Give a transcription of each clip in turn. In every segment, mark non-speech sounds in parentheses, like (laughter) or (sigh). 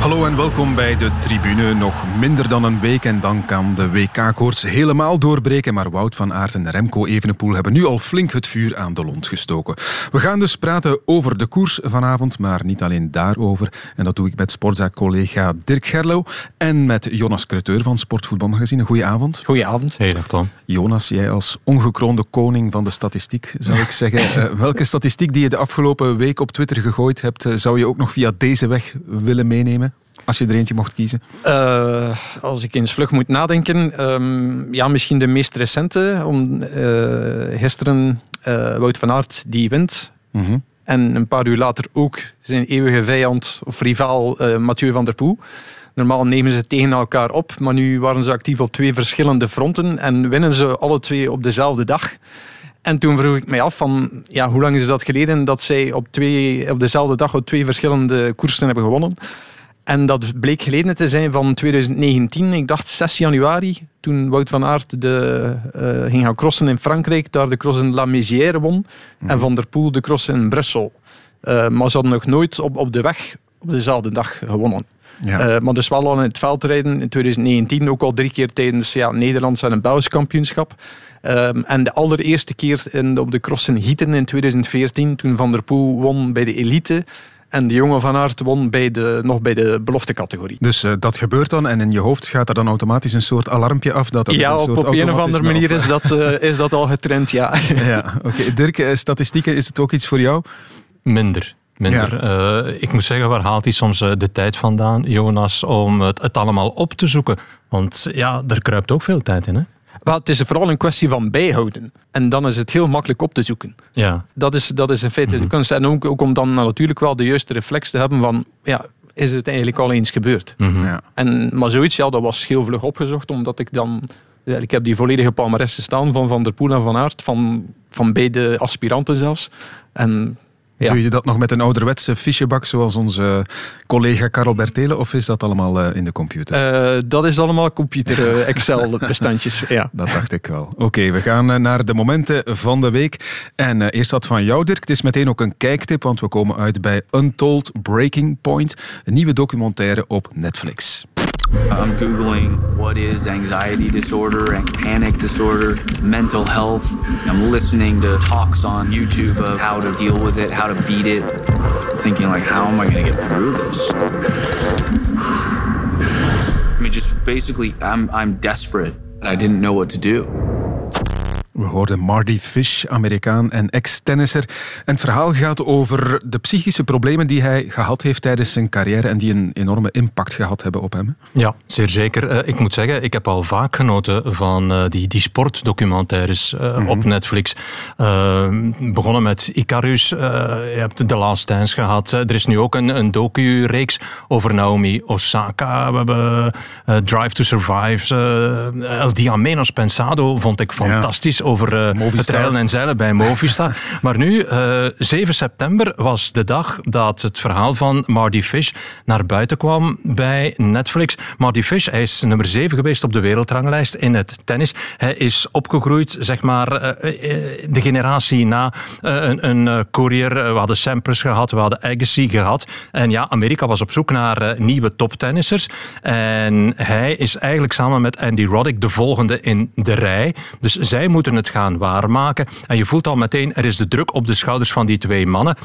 Hallo en welkom bij de tribune. Nog minder dan een week en dan kan de WK-koorts helemaal doorbreken. Maar Wout van Aert en Remco Evenepoel hebben nu al flink het vuur aan de lont gestoken. We gaan dus praten over de koers vanavond, maar niet alleen daarover. En dat doe ik met sportzaak-collega Dirk Gerlo en met Jonas Creteur van Sportvoetbalmagazine. Goedenavond. Goedenavond. Hey, dag Tom. Jonas, jij als ongekroonde koning van de statistiek, zou ik (laughs) zeggen. Uh, welke statistiek die je de afgelopen week op Twitter gegooid hebt, uh, zou je ook nog via deze weg willen meenemen? Als je er eentje mocht kiezen? Uh, als ik eens vlug moet nadenken. Um, ja, misschien de meest recente. Om, uh, gisteren uh, Wout van Aert die wint. -hmm. En een paar uur later ook zijn eeuwige vijand of rivaal Mathieu van der Poel. Normaal nemen ze tegen elkaar op. Maar nu waren ze actief op twee verschillende fronten. En winnen ze alle twee op dezelfde dag. En toen vroeg ik mij af van, ja, hoe lang is dat geleden dat zij op, twee, op dezelfde dag op twee verschillende koersen hebben gewonnen. En dat bleek geleden te zijn van 2019, ik dacht 6 januari, toen Wout van Aert de, uh, ging gaan crossen in Frankrijk, daar de cross in La Mézière won, en Van der Poel de cross in Brussel. Uh, maar ze hadden nog nooit op, op de weg op dezelfde dag gewonnen. Ja. Uh, maar dus wel al in het veldrijden in 2019, ook al drie keer tijdens ja, Nederlands en een Belgisch kampioenschap. Um, en de allereerste keer in, op de cross in Gieten in 2014, toen Van der Poel won bij de elite. En de jongen van Aert won bij de, nog bij de beloftecategorie. Dus uh, dat gebeurt dan en in je hoofd gaat er dan automatisch een soort alarmpje af? Dat ja, een op, soort op een of andere manier is dat, uh, (laughs) is dat al getrend, ja. ja Oké, okay. Dirk, uh, statistieken, is het ook iets voor jou? Minder. Minder. Ja. Uh, ik moet zeggen, waar haalt hij soms de tijd vandaan, Jonas, om het, het allemaal op te zoeken? Want ja, er kruipt ook veel tijd in, hè? Maar het is vooral een kwestie van bijhouden. En dan is het heel makkelijk op te zoeken. Ja. Dat, is, dat is in feite mm-hmm. de kunst. En ook, ook, om dan natuurlijk wel de juiste reflex te hebben van... Ja, is het eigenlijk al eens gebeurd? Mm-hmm. Ja. En, maar zoiets, ja, dat was heel vlug opgezocht. Omdat ik dan... Ja, ik heb die volledige palmarès staan van Van der Poel en Van Aert. Van, van beide aspiranten zelfs. En ja. Doe je dat nog met een ouderwetse fichebak zoals onze collega Karel Bertelen of is dat allemaal uh, in de computer? Uh, dat is allemaal computer uh, Excel (laughs) bestandjes. ja. Dat dacht ik wel. Oké, okay, we gaan naar de momenten van de week. En eerst dat van jou Dirk. Het is meteen ook een kijktip, want we komen uit bij Untold Breaking Point. Een nieuwe documentaire op Netflix. I'm Googling what is anxiety disorder and panic disorder, mental health. I'm listening to talks on YouTube of how to deal with it, how to beat it. Thinking, like, how am I going to get through this? I mean, just basically, I'm, I'm desperate. I didn't know what to do. We hoorden Marty Fish, Amerikaan en ex-tennisser. En het verhaal gaat over de psychische problemen die hij gehad heeft tijdens zijn carrière en die een enorme impact gehad hebben op hem. Ja, zeer zeker. Uh, ik moet zeggen, ik heb al vaak genoten van uh, die, die sportdocumentaires uh, mm-hmm. op Netflix. begonnen met Icarus, je hebt The Last Dance gehad. er is nu ook een, een docu-reeks over Naomi Osaka. We hebben Drive to Survive. El Dia Menos Pensado vond ik fantastisch. Ja over uh, het en zeilen bij Movistar. (laughs) maar nu, uh, 7 september was de dag dat het verhaal van Marty Fish naar buiten kwam bij Netflix. Marty Fish, hij is nummer 7 geweest op de wereldranglijst in het tennis. Hij is opgegroeid, zeg maar, uh, de generatie na een, een courier. We hadden Sampras gehad, we hadden Agassi gehad. En ja, Amerika was op zoek naar nieuwe toptennissers. En hij is eigenlijk samen met Andy Roddick de volgende in de rij. Dus zij moeten het gaan waarmaken. En je voelt al meteen, er is de druk op de schouders van die twee mannen.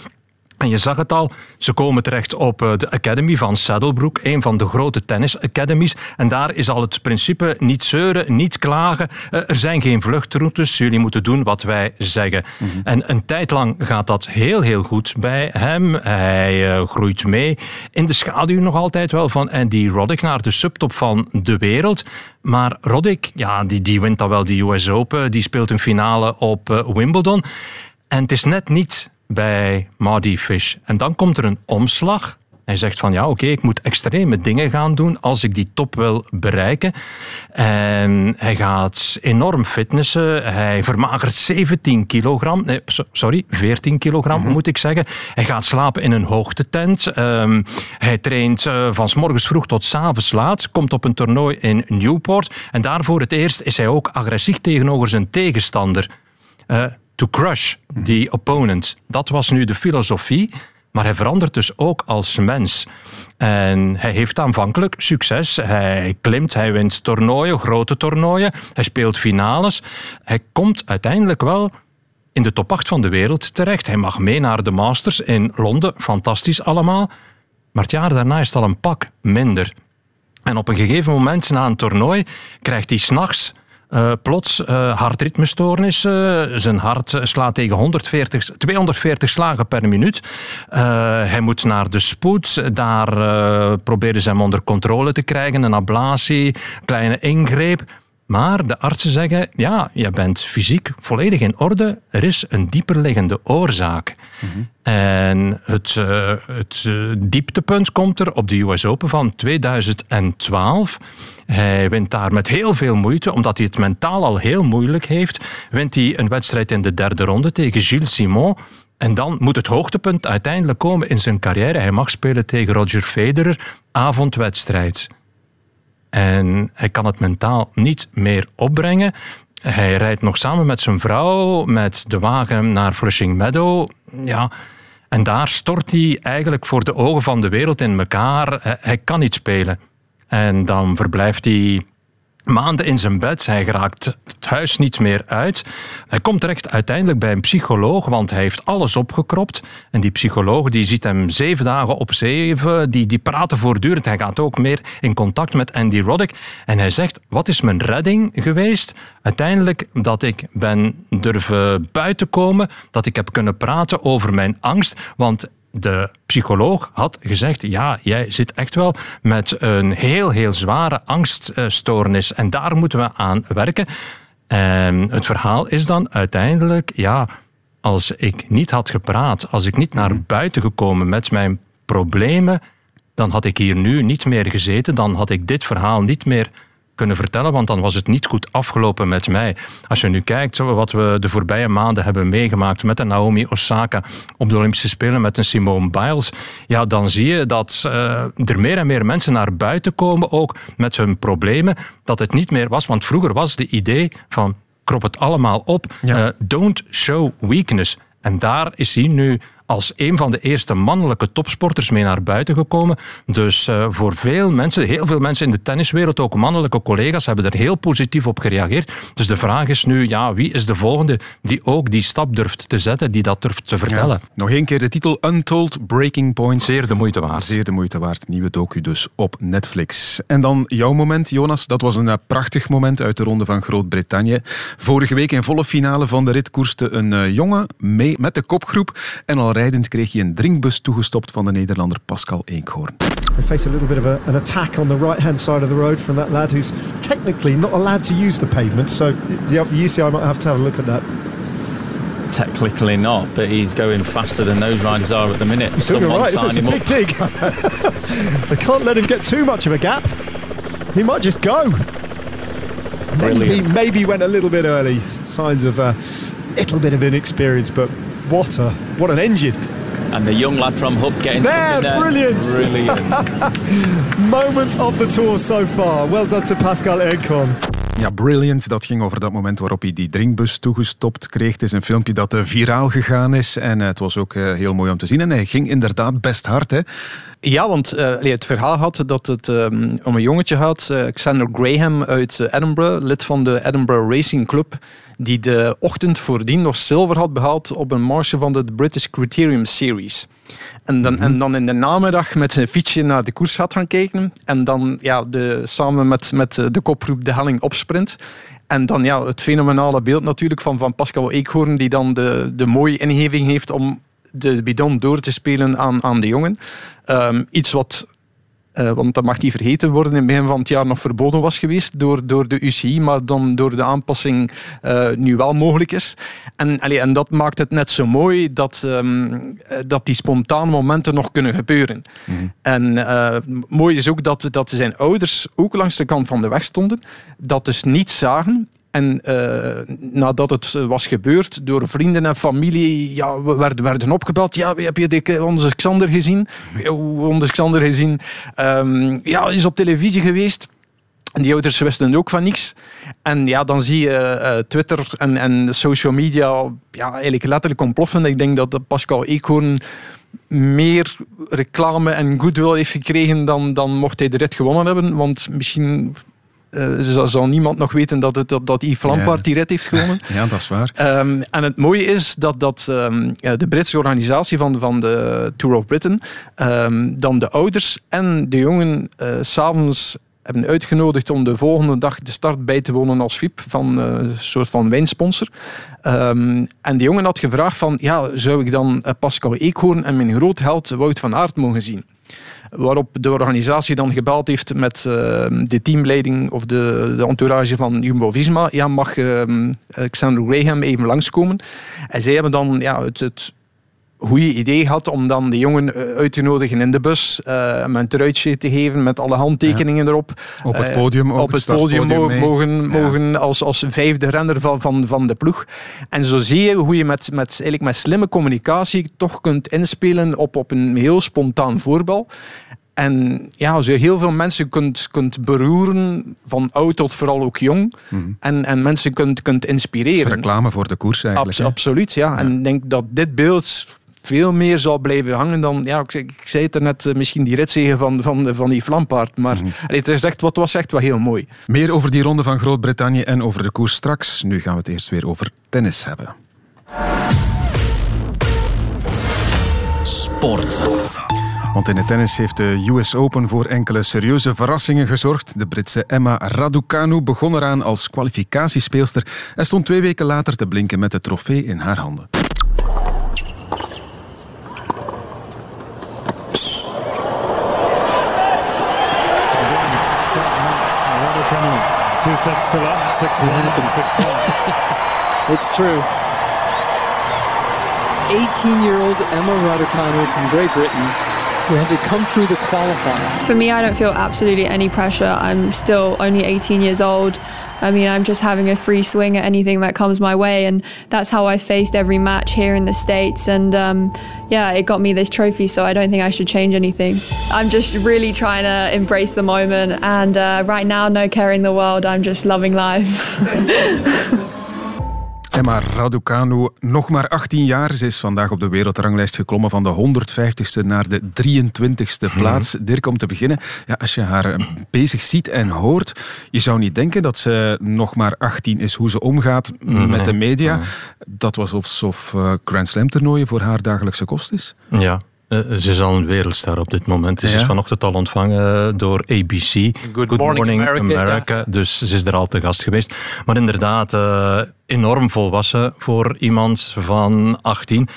En je zag het al, ze komen terecht op de Academy van Saddlebrook, een van de grote tennis academies. En daar is al het principe niet zeuren, niet klagen. Er zijn geen vluchtroutes, jullie moeten doen wat wij zeggen. Mm-hmm. En een tijd lang gaat dat heel, heel goed bij hem. Hij uh, groeit mee. In de schaduw nog altijd wel van Andy Roddick naar de subtop van de wereld. Maar Roddick, ja, die, die wint dan wel de US Open. Die speelt een finale op uh, Wimbledon. En het is net niet bij Marty Fish. En dan komt er een omslag. Hij zegt van ja, oké, ik moet extreme dingen gaan doen als ik die top wil bereiken. En hij gaat enorm fitnessen. Hij vermagert 17 kilogram. Nee, sorry, 14 kilogram mm -hmm. moet ik zeggen. Hij gaat slapen in een hoogtetent. Um, hij traint uh, van s morgens vroeg tot s avonds laat. Komt op een toernooi in Newport. En daarvoor het eerst is hij ook agressief tegenover zijn tegenstander. uh, to crush the opponent. Dat was nu de filosofie. Maar hij verandert dus ook als mens. En hij heeft aanvankelijk succes. Hij klimt, hij wint toernooien, grote toernooien. Hij speelt finales. Hij komt uiteindelijk wel in de top 8 van de wereld terecht. Hij mag mee naar de Masters in Londen. Fantastisch allemaal. Maar het jaar daarna is het al een pak minder. En op een gegeven moment na een toernooi krijgt hij s'nachts uh, plots uh, hartritmestoornis. Uh, zijn hart slaat tegen 140, 240 slagen per minuut. hij moet naar de spoed. Daar proberen ze hem onder controle te krijgen. Een ablatie, kleine ingreep. Maar de artsen zeggen, ja, je bent fysiek volledig in orde. Er is een dieperliggende oorzaak. Mhm. En het, uh, het uh, dieptepunt komt er op de US Open van 2012. Hij wint daar met heel veel moeite, omdat hij het mentaal al heel moeilijk heeft. Wint hij een wedstrijd in de derde ronde tegen Gilles Simon. En dan moet het hoogtepunt uiteindelijk komen in zijn carrière. Hij mag spelen tegen Roger Federer, avondwedstrijd. En hij kan het mentaal niet meer opbrengen. Hij rijdt nog samen met zijn vrouw met de wagen naar Flushing Meadow. Ja, en daar stort hij eigenlijk voor de ogen van de wereld in elkaar. Hij kan niet spelen. En dan verblijft hij maanden in zijn bed. Hij geraakt het huis niet meer uit. Hij komt terecht uiteindelijk bij een psycholoog, want hij heeft alles opgekropt. En die psycholoog die ziet hem zeven dagen op zeven. Die, die praten voortdurend. Hij gaat ook meer in contact met Andy Roddick. En hij zegt, wat is mijn redding geweest? Uiteindelijk dat ik ben durven buiten komen. Dat ik heb kunnen praten over mijn angst. Want de psycholoog had gezegd: Ja, jij zit echt wel met een heel, heel zware angststoornis en daar moeten we aan werken. En het verhaal is dan uiteindelijk: Ja, als ik niet had gepraat, als ik niet naar mhm. buiten gekomen met mijn problemen, dan had ik hier nu niet meer gezeten, dan had ik dit verhaal niet meer kunnen vertellen, want dan was het niet goed afgelopen met mij. Als je nu kijkt wat we de voorbije maanden hebben meegemaakt met een Naomi Osaka op de Olympische Spelen, met een Simone Biles, ja, dan zie je dat uh, er meer en meer mensen naar buiten komen, ook met hun problemen, dat het niet meer was. Want vroeger was de idee van krop het allemaal op, uh, don't show weakness. En daar is hij nu als een van de eerste mannelijke topsporters mee naar buiten gekomen. Dus uh, voor veel mensen, heel veel mensen in de tenniswereld, ook mannelijke collega's, hebben er heel positief op gereageerd. Dus de vraag is nu, ja, wie is de volgende die ook die stap durft te zetten, die dat durft te vertellen? Nog één keer de titel Untold Breaking Point. Zeer de moeite waard. Zeer de moeite waard. Nieuwe docu dus op Netflix. En dan jouw moment, Jonas. Dat was een uh, prachtig moment uit de ronde van Groot-Brittannië. Vorige week in volle finale van de rit koerste een uh, jongen mee met de kopgroep en al rijdend kreeg hij een drinkbus toegestopt van de Nederlander Pascal Eekhoorn. We face a little bit of a, an attack on the right-hand side of the road from that lad who's technically not allowed to use the pavement. So the, the UCI might have to have a look at that. Technically not, but he's going faster than those riders are at the minute. You're right, it's a big dig. (laughs) they can't let him get too much of a gap. He might just go. Maybe, maybe went a little bit early. Signs of a little bit of inexperience, but what a what an engine! And the young lad from Hub getting there, there. brilliant, brilliant. (laughs) moment of the tour so far. Well done to Pascal Enkon. Ja, brilliant. Dat ging over dat moment waarop hij die drinkbus toegestopt kreeg. Het is een filmpje dat uh, viraal gegaan is. En uh, het was ook uh, heel mooi om te zien. En hij ging inderdaad best hard. Hè? Ja, want uh, het verhaal had dat het um, om een jongetje gaat, uh, Xander Graham uit Edinburgh, lid van de Edinburgh Racing Club, die de ochtend voordien nog zilver had behaald op een marge van de British Criterium Series. En dan, en dan in de namiddag met zijn fietsje naar de koers gaat gaan kijken. En dan ja, de, samen met, met de kopgroep de helling opsprint. En dan ja, het fenomenale beeld natuurlijk van, van Pascal Eekhoorn, die dan de, de mooie ingeving heeft om de bidon door te spelen aan, aan de jongen. Um, iets wat uh, want dat mag niet vergeten worden, in het begin van het jaar nog verboden was geweest door, door de UCI, maar dan door de aanpassing uh, nu wel mogelijk is. En, allee, en dat maakt het net zo mooi dat, um, dat die spontane momenten nog kunnen gebeuren. Mm. En uh, mooi is ook dat, dat zijn ouders ook langs de kant van de weg stonden, dat dus niet zagen en uh, nadat het was gebeurd, door vrienden en familie, ja, we werden, werden opgebeld. Ja, heb je de, onze Xander gezien? Onze Xander gezien. Um, ja, is op televisie geweest. En die ouders wisten ook van niks. En ja, dan zie je Twitter en, en social media ja, eigenlijk letterlijk ontploffen. Ik denk dat Pascal Eekhoorn meer reclame en goodwill heeft gekregen dan, dan mocht hij de rit gewonnen hebben. Want misschien uh, zal, niemand nog weten dat, het, dat, dat Yves Lampaard die rit heeft gewonnen. (laughs) Ja, dat is waar. Um, en het mooie is dat, dat um, de Britse organisatie van, van de Tour of Britain um, dan de ouders en de jongen uh, s'avonds hebben uitgenodigd om de volgende dag de start bij te wonen als VIP van uh, een soort van wijnsponsor. Um, en de jongen had gevraagd van, ja, zou ik dan Pascal Eekhoorn en mijn grootheld Wout van Aert mogen zien? Waarop de organisatie dan gebeld heeft met uh, de teamleiding of de, de entourage van Jumbo-Visma. Ja, mag uh, Alexander Graham even langskomen? En zij hebben dan ja, het, het goede idee gehad om dan de jongen eh, uit te nodigen in de bus, uh, een truitje te geven met alle handtekeningen erop. Op het podium, op het podium mogen, mogen als, als vijfde renner van, van, van de ploeg. En zo zie je hoe je met, met, eigenlijk met slimme communicatie toch kunt inspelen op, op een heel spontaan voorbal. En ja, als je heel veel mensen kunt, kunt beroeren, van oud tot vooral ook jong, mm en, en mensen kunt, kunt inspireren. Dat is reclame voor de koers eigenlijk. Abs absoluut, ja. ja. En ik denk dat dit beeld veel meer zal blijven hangen dan, ja, ik, ik zei het er net, eh, misschien die ritzegen van, van, van die Vlampaard. Maar mm het is echt, wat was echt wel heel mooi. Meer over die ronde van Groot-Brittannië en over de koers straks. Nu gaan we het eerst weer over tennis hebben. Sport. Want in het tennis heeft de US Open voor enkele serieuze verrassingen gezorgd. De Britse Emma Raducanu begon eraan als kwalificatiespeelster en stond twee weken later te blinken met de trofee in haar handen. Two sets to love, 6-1 and 6-1. (laughs) it's true. 18-year-old Emma Raducanu from Great Britain who had to come through the qualifier. For me, I don't feel absolutely any pressure. I'm still only 18 years old. I mean, I'm just having a free swing at anything that comes my way, and that's how I faced every match here in the States. And um, yeah, it got me this trophy, so I don't think I should change anything. I'm just really trying to embrace the moment, and uh, right now, no care in the world. I'm just loving life. (laughs) Emma Raducanu, nog maar 18 jaar. Ze is vandaag op de wereldranglijst geklommen van de 150ste naar de 23ste mhm. plaats. Dirk, om te beginnen, ja, als je haar eh, bezig ziet en hoort, je zou niet denken dat ze nog maar 18 is. Hoe ze omgaat met de media, dat was alsof uh, Grand Slam toernooien voor haar dagelijkse kost is. Ja, eh, ze is al een wereldster op dit moment. Ze is vanochtend al ontvangen door ABC. Good, Morning, America. Dus ze is er al te gast geweest. Maar inderdaad, uh, enorm volwassen voor iemand van 18.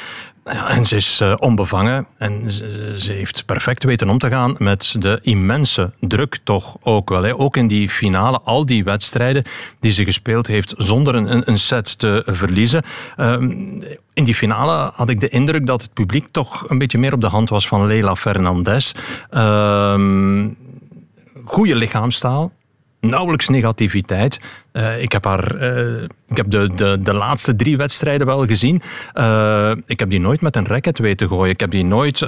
En ze is uh, onbevangen en ze, heeft perfect weten om te gaan met de immense druk toch ook wel. Hè. Ook in die finale, al die wedstrijden die ze gespeeld heeft zonder een, een set te verliezen. Um, in die finale had ik de indruk dat het publiek toch een beetje meer op de hand was van Leila Fernandez. Um, goede lichaamstaal, nauwelijks negativiteit. Uh, ik heb, haar, uh, ik heb de, de, de laatste drie wedstrijden wel gezien. Uh, ik heb die nooit met een racket weten gooien. Ik heb die nooit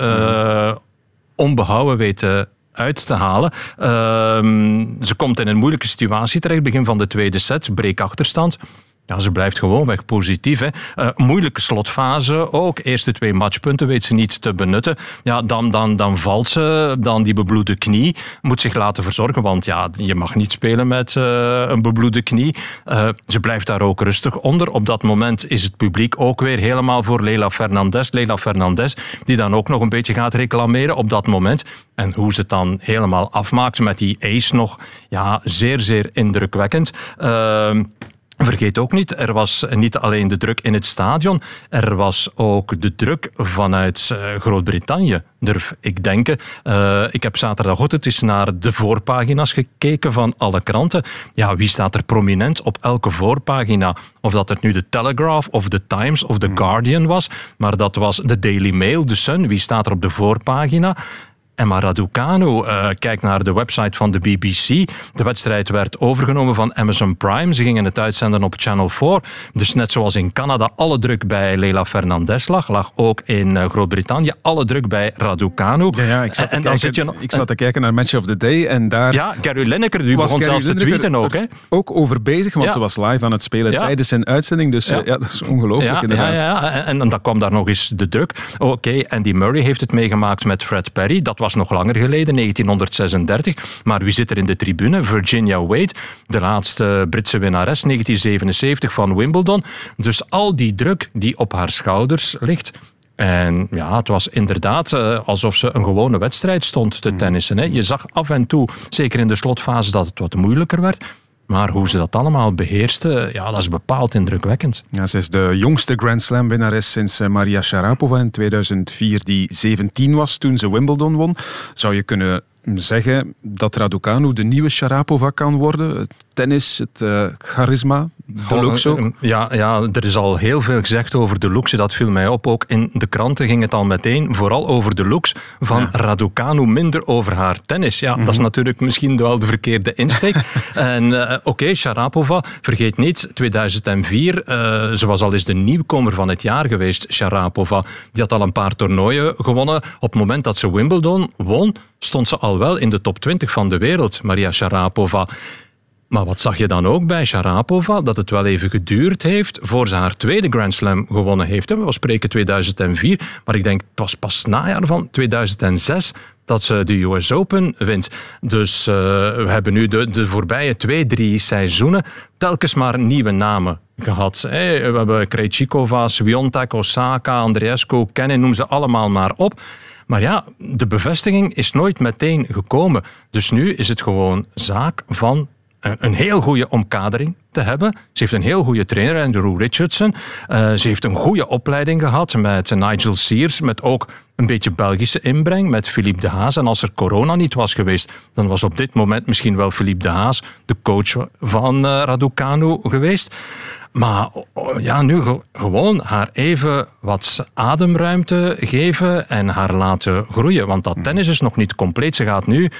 onbehouden weten uit te halen. Ehm, ze komt in een moeilijke situatie terecht. Begin van de tweede set, breek achterstand. Ja, ze blijft gewoon weg positief. Hè. Uh, moeilijke slotfase ook. Eerste twee matchpunten weet ze niet te benutten. Ja, dan, dan, dan valt ze, dan die bebloede knie. Moet zich laten verzorgen, want ja, je mag niet spelen met uh, een bebloede knie. Uh, ze blijft daar ook rustig onder. Op dat moment is het publiek ook weer helemaal voor Leila Fernandez. Leila Fernandez, die dan ook nog een beetje gaat reclameren op dat moment. En hoe ze het dan helemaal afmaakt met die ace nog, ja, zeer, zeer indrukwekkend. Uh, Vergeet ook niet, er was niet alleen de druk in het stadion, er was ook de druk vanuit uh, Groot-Brittannië, durf ik denken. Uh, ik heb zaterdagochtend eens naar de voorpagina's gekeken van alle kranten. Ja, wie staat er prominent op elke voorpagina? Of dat het nu de Telegraph of de Times of de hmm. Guardian was, maar dat was de Daily Mail, de Sun. Wie staat er op de voorpagina? Emma Raducanu. Uh, kijk naar de website van de BBC. De wedstrijd werd overgenomen van Amazon Prime. Ze gingen het uitzenden op Channel 4. Dus net zoals in Canada alle druk bij Leila Fernandez lag, lag ook in uh, Groot-Brittannië alle druk bij Raducanu. Ja, ja ik zat, en, kijken, je, ik zat te kijken naar Match of the Day en daar... Ja, Gary Lineker, die begon zelfs te tweeten ook. Hè? Ook over bezig, want ze was live aan het spelen tijdens zijn uitzending. Dus ja, ja dat is ongelooflijk inderdaad. Ja, ja. En, en, dan kwam daar nog eens de druk. Oké, okay, Andy Murray heeft het meegemaakt met Fred Perry. Dat was nog langer geleden, 1936. Maar wie zit er in de tribune? Virginia Wade, de laatste Britse winnares, 1977 van Wimbledon. Dus al die druk die op haar schouders ligt, en ja, het was inderdaad uh, alsof ze een gewone wedstrijd stond te tennissen. Hè. Je zag af en toe, zeker in de slotfase, dat het wat moeilijker werd. Maar hoe ze dat allemaal beheerste, ja, dat is bepaald indrukwekkend. Ja, ze is de jongste Grand Slam winnares sinds eh, Maria Sharapova in 2004, die 17 was toen ze Wimbledon won. Zou je kunnen zeggen dat Raducanu de nieuwe Sharapova kan worden? Tennis, het uh, charisma, de looks ook? Ja, ja, er is al heel veel gezegd over de looks. Dat viel mij op. Ook in de kranten ging het al meteen vooral over de looks van ja. Raducanu, minder over haar tennis. Ja, dat is mhm. natuurlijk misschien wel de verkeerde insteek. (laughs) en uh, oké, okay, Sharapova, vergeet niet, 2004, uh, ze was al eens de nieuwkomer van het jaar geweest, Sharapova. Die had al een paar toernooien gewonnen. Op het moment dat ze Wimbledon won, stond ze al wel in de top 20 van de wereld, Maria Sharapova. Maar wat zag je dan ook bij Sharapova? Dat het wel even geduurd heeft voor ze haar tweede Grand Slam gewonnen heeft. We spreken 2004, maar ik denk het was pas najaar van 2006 dat ze de US Open wint. Dus uh, we hebben nu de, voorbije twee, drie seizoenen telkens maar nieuwe namen gehad. Hey, we hebben Krejcikova, Sviontek, Osaka, Andreescu, Kennen, noem ze allemaal maar op. Maar ja, de bevestiging is nooit meteen gekomen. Dus nu is het gewoon zaak van een heel goede omkadering te hebben. Ze heeft een heel goede trainer, Andrew Richardson. Uh, ze heeft een goede opleiding gehad met Nigel Sears, met ook een beetje Belgische inbreng, met Philippe de Haas. En als er corona niet was geweest, dan was op dit moment misschien wel Philippe de Haas de coach van uh, Raducanu geweest. Maar ja, nu gewoon haar even wat ademruimte geven en haar laten groeien. Want dat mhm. tennis is nog niet compleet. Ze gaat nu uh,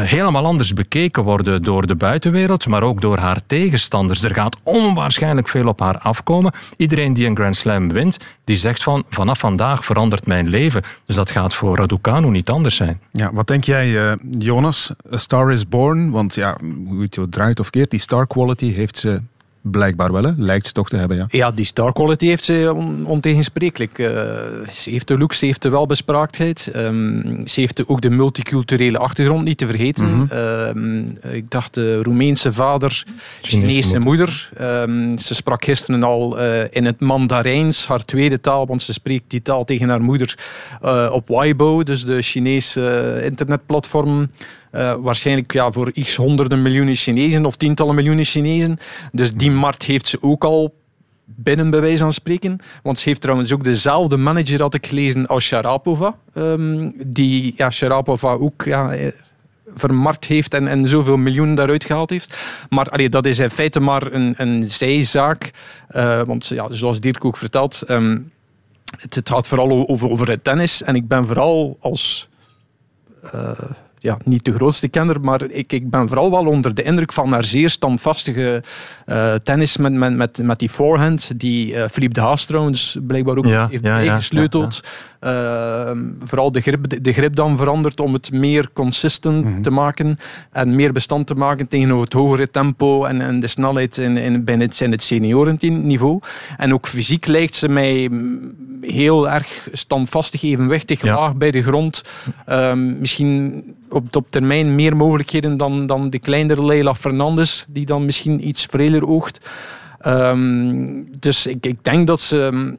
helemaal anders bekeken worden door de buitenwereld, maar ook door haar tegenstanders. Er gaat onwaarschijnlijk veel op haar afkomen. Iedereen die een Grand Slam wint, die zegt van vanaf vandaag verandert mijn leven. Dus dat gaat voor Raducanu niet anders zijn. Ja, wat denk jij, uh, Jonas? A Star is Born? Want ja, hoe je het draait of keert, die star quality heeft ze Blijkbaar wel, hè? lijkt ze toch te hebben. Ja, ja die star quality heeft ze ontegensprekelijk. Uh, ze heeft de look, ze heeft de welbespraaktheid. Um, ze heeft ook de multiculturele achtergrond niet te vergeten. Mm ik dacht de Roemeense vader, Chinese moeder. Um, ze sprak gisteren al uh, in het Mandarijns, haar tweede taal, want ze spreekt die taal tegen haar moeder uh, op Weibo, dus de Chinese internetplatform. Uh, waarschijnlijk ja, voor x honderden miljoenen Chinezen of tientallen miljoenen Chinezen. Dus die markt heeft ze ook al binnen, bij wijze van spreken. Want ze heeft trouwens ook dezelfde manager, had ik gelezen, als Sharapova. Um, die ja, Sharapova ook ja, eh, vermarkt heeft en, en zoveel miljoenen daaruit gehaald heeft. Maar allee, dat is in feite maar een, een zijzaak. Uh, want ja, zoals Dirk ook vertelt, um, het, het, gaat vooral over, over het tennis. En ik ben vooral als... ja, niet de grootste kenner, maar ik, ik ben vooral wel onder de indruk van haar zeer standvastige uh, tennis met, met, met, met die forehand, die uh, Philippe de Haas trouwens blijkbaar ook heeft ja, bijgesleuteld. Uh, vooral de grip, de grip dan veranderd om het meer consistent mm -hmm. te maken en meer bestand te maken tegenover het hogere tempo en, en de snelheid in, in, bij het, in het seniorenniveau. En ook fysiek lijkt ze mij heel erg standvastig, evenwichtig, laag bij de grond. Um, misschien op, op termijn meer mogelijkheden dan, dan de kleinere Leila Fernandes, die dan misschien iets vreler oogt. Um, dus ik, ik denk dat ze,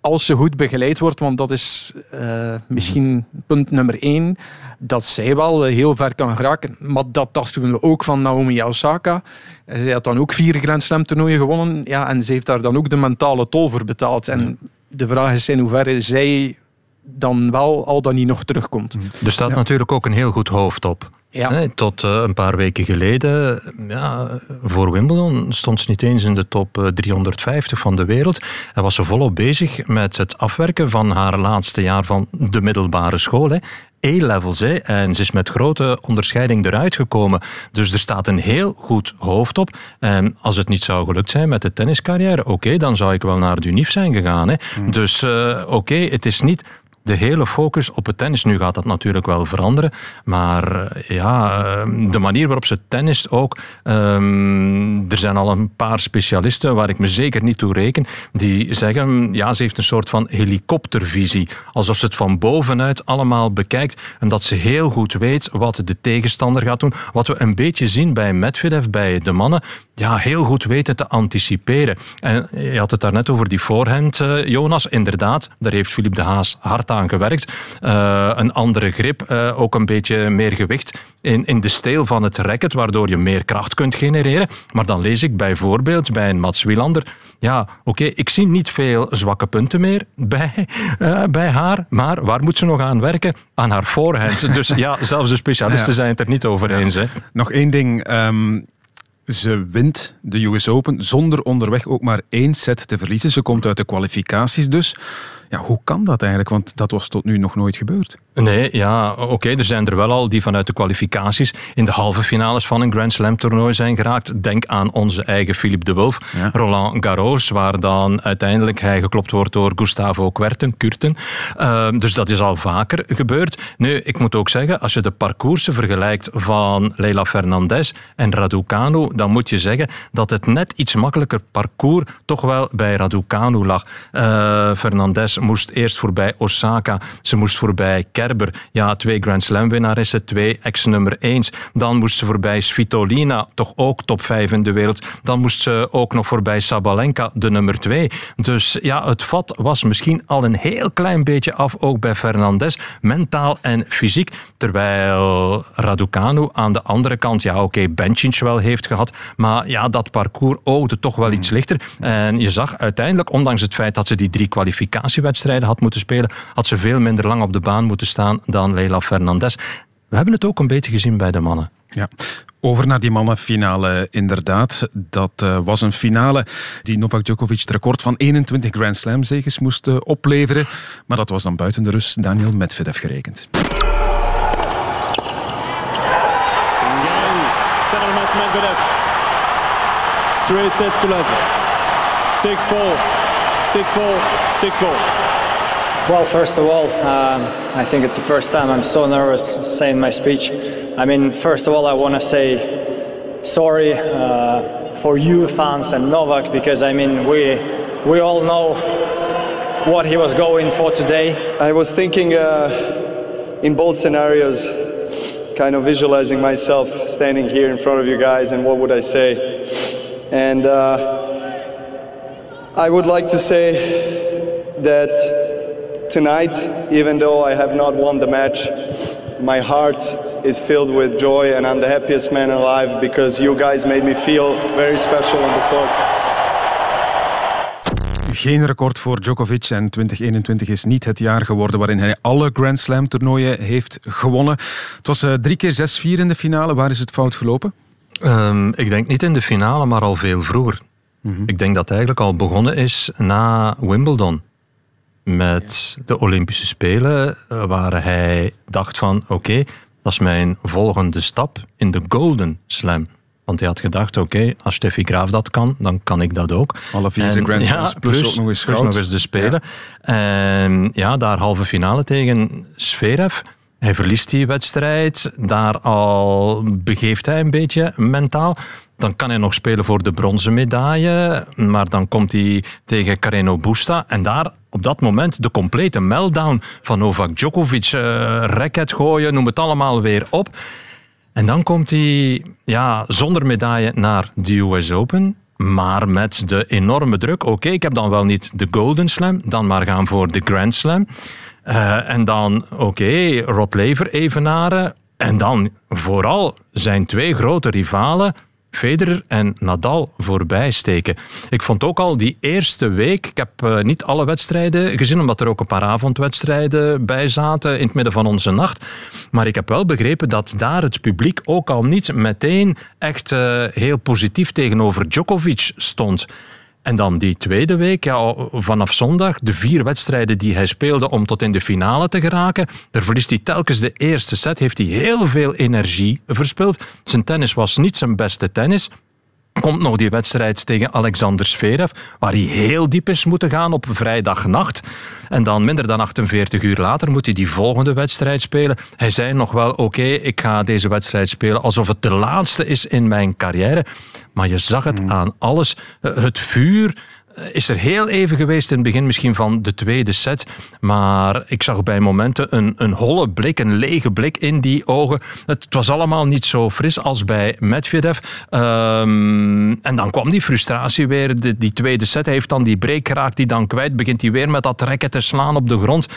als ze goed begeleid wordt, want dat is uh, misschien punt nummer één, dat zij wel heel ver kan geraken. Maar dat dachten we ook van Naomi Osaka. Zij had dan ook vier Grand Slam toernooien gewonnen ja, en ze heeft daar dan ook de mentale tol voor betaald. En de vraag is in hoeverre zij dan wel al dan niet nog terugkomt. Er staat natuurlijk ook een heel goed hoofd op. Ja. tot uh, een paar weken geleden, ja, voor Wimbledon, stond ze niet eens in de top 350 eh, van de wereld. En was ze volop bezig met het afwerken van haar laatste jaar van de middelbare school. Hè. En ze is met grote onderscheiding eruit gekomen. Dus er staat een heel goed hoofd op. En als het niet zou gelukt zijn met de tenniscarrière, oké, dan zou ik wel naar de UNIF zijn gegaan. Hè. Dus eh, oké, het is niet de hele focus op het tennis. Nu gaat dat natuurlijk wel veranderen, maar eh, ja, eh, de manier waarop ze tennis ook. ehm, er zijn al een paar specialisten waar ik me zeker niet toe reken, die zeggen, ja, ze heeft een soort van helikoptervisie. Alsof ze het van bovenuit allemaal bekijkt en dat ze heel goed weet wat de tegenstander gaat doen. Wat we een beetje zien bij Medvedev, bij de mannen, ja, heel goed weten te anticiperen. En je had het daarnet over die voorhand, eh, Jonas. Inderdaad, daar heeft Philippe de Haas hard aan gewerkt. Eh, een andere grip, eh, ook een beetje meer gewicht in, in de steel van het racket, waardoor je meer kracht kunt genereren. Maar dan lees ik bijvoorbeeld bij een Mats Wielander, ja, oké, ik zie niet veel zwakke punten meer (laughs) bij, eh, bij haar, maar waar moet ze nog aan werken? Aan haar voorhand. (laughs) Dus ja, zelfs de specialisten Ja. zijn het er niet over eens. Hè. Nog één ding. ehm, ze wint de US Open zonder onderweg ook maar één set te verliezen. Ze komt uit de kwalificaties dus. Ja, hoe kan dat eigenlijk? Want dat was tot nu nog nooit gebeurd. Nee, ja, oké, er zijn er wel al die vanuit de kwalificaties in de halve finales van een Grand Slam toernooi zijn geraakt. Denk aan onze eigen Philippe de Wolf, Ja. Roland Garros, waar dan uiteindelijk hij geklopt wordt door Gustavo Kuerten. Kurten. Ehm, dus dat is al vaker gebeurd. Nu, ik moet ook zeggen, als je de parcoursen vergelijkt van Leila Fernandez en Raducanu, dan moet je zeggen dat het net iets makkelijker parcours toch wel bij Raducanu lag. Eh, Fernandez moest eerst voorbij Osaka, ze moest voorbij Ja, twee Grand Slam winnaressen, twee ex-nummer 1. Dan moest ze voorbij Svitolina, toch ook top 5 in de wereld. Dan moest ze ook nog voorbij Sabalenka, de nummer 2. Dus ja, het vat was misschien al een heel klein beetje af, ook bij Fernandez, mentaal en fysiek. Terwijl Raducanu aan de andere kant, ja oké, okay, wel heeft gehad, maar ja, dat parcours oogde toch wel iets lichter. En je zag uiteindelijk, ondanks het feit dat ze die drie kwalificatiewedstrijden had moeten spelen, had ze veel minder lang op de baan moeten staan dan Leila Fernandez. We hebben het ook een beetje gezien bij de mannen. Ja. Over naar die mannenfinale, inderdaad. Dat uh, was een finale die Novak Djokovic het record van 21 Grand Slam zegens moest uh, opleveren. Maar dat was dan buiten de rust Daniel Medvedev gerekend. Medvedev. Three sets to love. 6-4, 6-4, 6-4. Well, first of all, um, I think it's the first time I'm so nervous saying my speech. I mean, first of all, I want to say sorry uh, for you fans and Novak because I mean we we all know what he was going for today. I was thinking uh, in both scenarios, kind of visualizing myself standing here in front of you guys and what would I say, and uh, I would like to say that tonight, even though I have not won the match, my heart is filled with joy and I'm the happiest man alive because you guys made me feel very special on the court. Geen record voor Djokovic en 2021 is niet het jaar geworden waarin hij alle Grand Slam toernooien heeft gewonnen. Het was uh, drie keer 6-4 in de finale. Waar is het fout gelopen? Um, ik denk niet in de finale, maar al veel vroeger. Mm -hmm. Ik denk dat het eigenlijk al begonnen is na Wimbledon met de Olympische Spelen, waar hij dacht van oké, okay, dat is mijn volgende stap in de Golden Slam. Want hij had gedacht, oké, okay, als Steffi Graaf dat kan, dan kan ik dat ook. Alle vier de Grand Slams, ja, plus, plus, ook nog eens, plus nog eens de Spelen. Ja. En ja, daar halve finale tegen Zverev. Hij verliest die wedstrijd. Daar al begeeft hij een beetje mentaal. Dan kan hij nog spelen voor de bronzen medaille. Maar dan komt hij tegen Carreno Busta. En daar op dat moment de complete meltdown van Novak Djokovic. Uh, racket gooien, noem het allemaal weer op. En dan komt hij ja, zonder medaille naar de US Open. Maar met de enorme druk. Oké, ik heb dan wel niet de Golden Slam. Dan maar gaan voor de Grand Slam. Uh, en dan, oké, okay, Rod Lever evenaren. En dan vooral zijn twee grote rivalen, Federer en Nadal, voorbij steken. Ik vond ook al die eerste week, ik heb uh, niet alle wedstrijden gezien, omdat er ook een paar avondwedstrijden bij zaten in het midden van onze nacht. Maar ik heb wel begrepen dat daar het publiek ook al niet meteen echt uh, heel positief tegenover Djokovic stond. En dan die tweede week, ja, vanaf zondag, de vier wedstrijden die hij speelde om tot in de finale te geraken. Daar verliest hij telkens de eerste set, heeft hij heel veel energie verspild. Zijn tennis was niet zijn beste tennis komt nog die wedstrijd tegen Alexander Zverev, waar hij heel diep is moeten gaan op vrijdagnacht. En dan minder dan 48 uur later moet hij die volgende wedstrijd spelen. Hij zei nog wel, oké, ik ga deze wedstrijd spelen alsof het de laatste is in mijn carrière. Maar je zag het hmm. aan alles. Het vuur, is er heel even geweest in het begin misschien van de tweede set. Maar ik zag bij momenten een, een holle blik, een lege blik in die ogen. Het, was allemaal niet zo fris als bij Medvedev. Um, en dan kwam die frustratie weer. De, die tweede set hij heeft dan die break geraakt, die dan kwijt. Begint hij weer met dat rekken te slaan op de grond.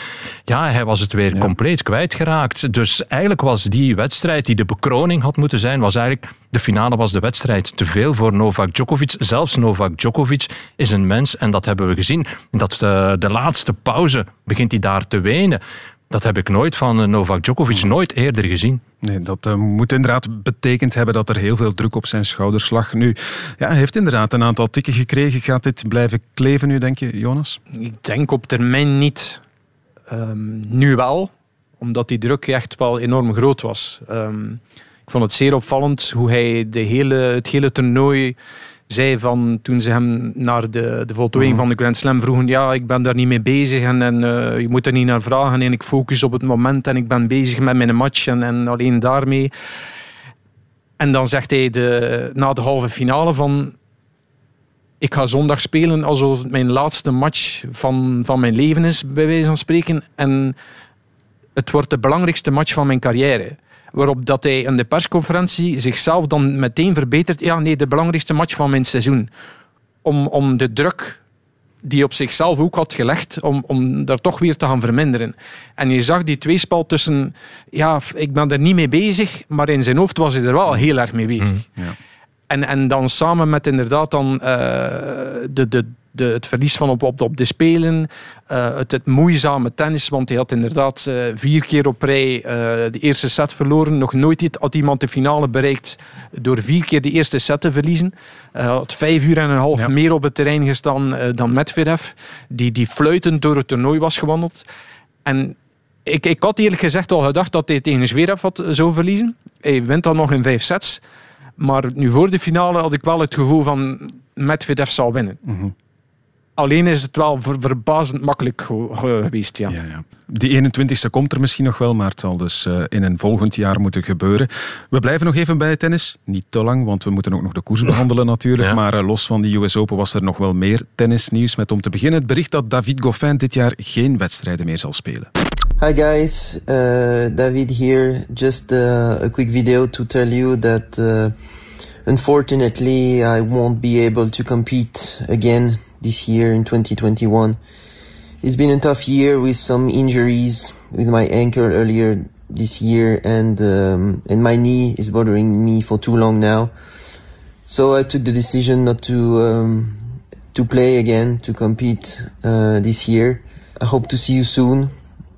Ja, hij was het weer compleet kwijtgeraakt. Dus eigenlijk was die wedstrijd die de bekroning had moeten zijn, was eigenlijk de finale was de wedstrijd te veel voor Novak Djokovic. Zelfs Novak Djokovic is een mens, en dat hebben we gezien. Dat de, eh, de laatste pauze begint hij daar te wenen. Dat heb ik nooit van eh, Novak Djokovic nooit eerder gezien. Nee, dat uh, moet inderdaad betekend hebben dat er heel veel druk op zijn schouders lag. Nu, ja, hij heeft inderdaad een aantal tikken gekregen. Gaat dit blijven kleven nu, denk je, Jonas? Ik denk op termijn niet. Um, nu wel, omdat die druk echt wel enorm groot was. Um, ik vond het zeer opvallend hoe hij de hele, het hele toernooi zei van toen ze hem naar de, de voltooiing van de Grand Slam vroegen, ja, ik ben daar niet mee bezig en, en uh, je moet er niet naar vragen en ik focus op het moment en ik ben bezig met mijn match en, en alleen daarmee. En dan zegt hij de, na de halve finale van ik ga zondag spelen alsof het mijn laatste match van, van mijn leven is, bij wijze van spreken. En het wordt de belangrijkste match van mijn carrière. Waarop dat hij in de persconferentie zichzelf dan meteen verbetert. Ja, nee, de belangrijkste match van mijn seizoen. Om, om de druk die op zichzelf ook had gelegd, om, om daar toch weer te gaan verminderen. En je zag die tweespal tussen, ja, ik ben er niet mee bezig, maar in zijn hoofd was hij er wel heel erg mee bezig. Mm, ja. En, en dan samen met inderdaad dan uh, de, de, de, het verlies van op, op, op de Spelen, uh, het, het, moeizame tennis, want hij had inderdaad uh, vier keer op rij uh, de eerste set verloren. Nog nooit had iemand de finale bereikt door vier keer de eerste set te verliezen. Hij had vijf uur en een half meer op het terrein gestaan dan Medvedev, die, die fluitend door het toernooi was gewandeld. En ik, ik had eerlijk gezegd al gedacht dat hij tegen Zverev had, zou verliezen. Hij wint dan nog in vijf sets. Maar nu voor de finale had ik wel het gevoel van Medvedev zal winnen. Mhm. Alleen is het wel verbazend makkelijk geweest. Ja. Ja, ja. Die 21ste komt er misschien nog wel, maar het zal dus uh, in een volgend jaar moeten gebeuren. We blijven nog even bij tennis. Niet te lang, want we moeten ook nog de koers behandelen natuurlijk. Maar uh, los van die US Open was er nog wel meer tennisnieuws. Met om te beginnen het bericht dat David Goffin dit jaar geen wedstrijden meer zal spelen. Hi guys, uh, David here. Just a quick video to tell you that unfortunately I won't be able to compete again this year in 2021. It's been a tough year with some injuries with my ankle earlier this year and um, and my knee is bothering me for too long now. So I took the decision not to um, to play again to compete uh, this year. I hope to see you soon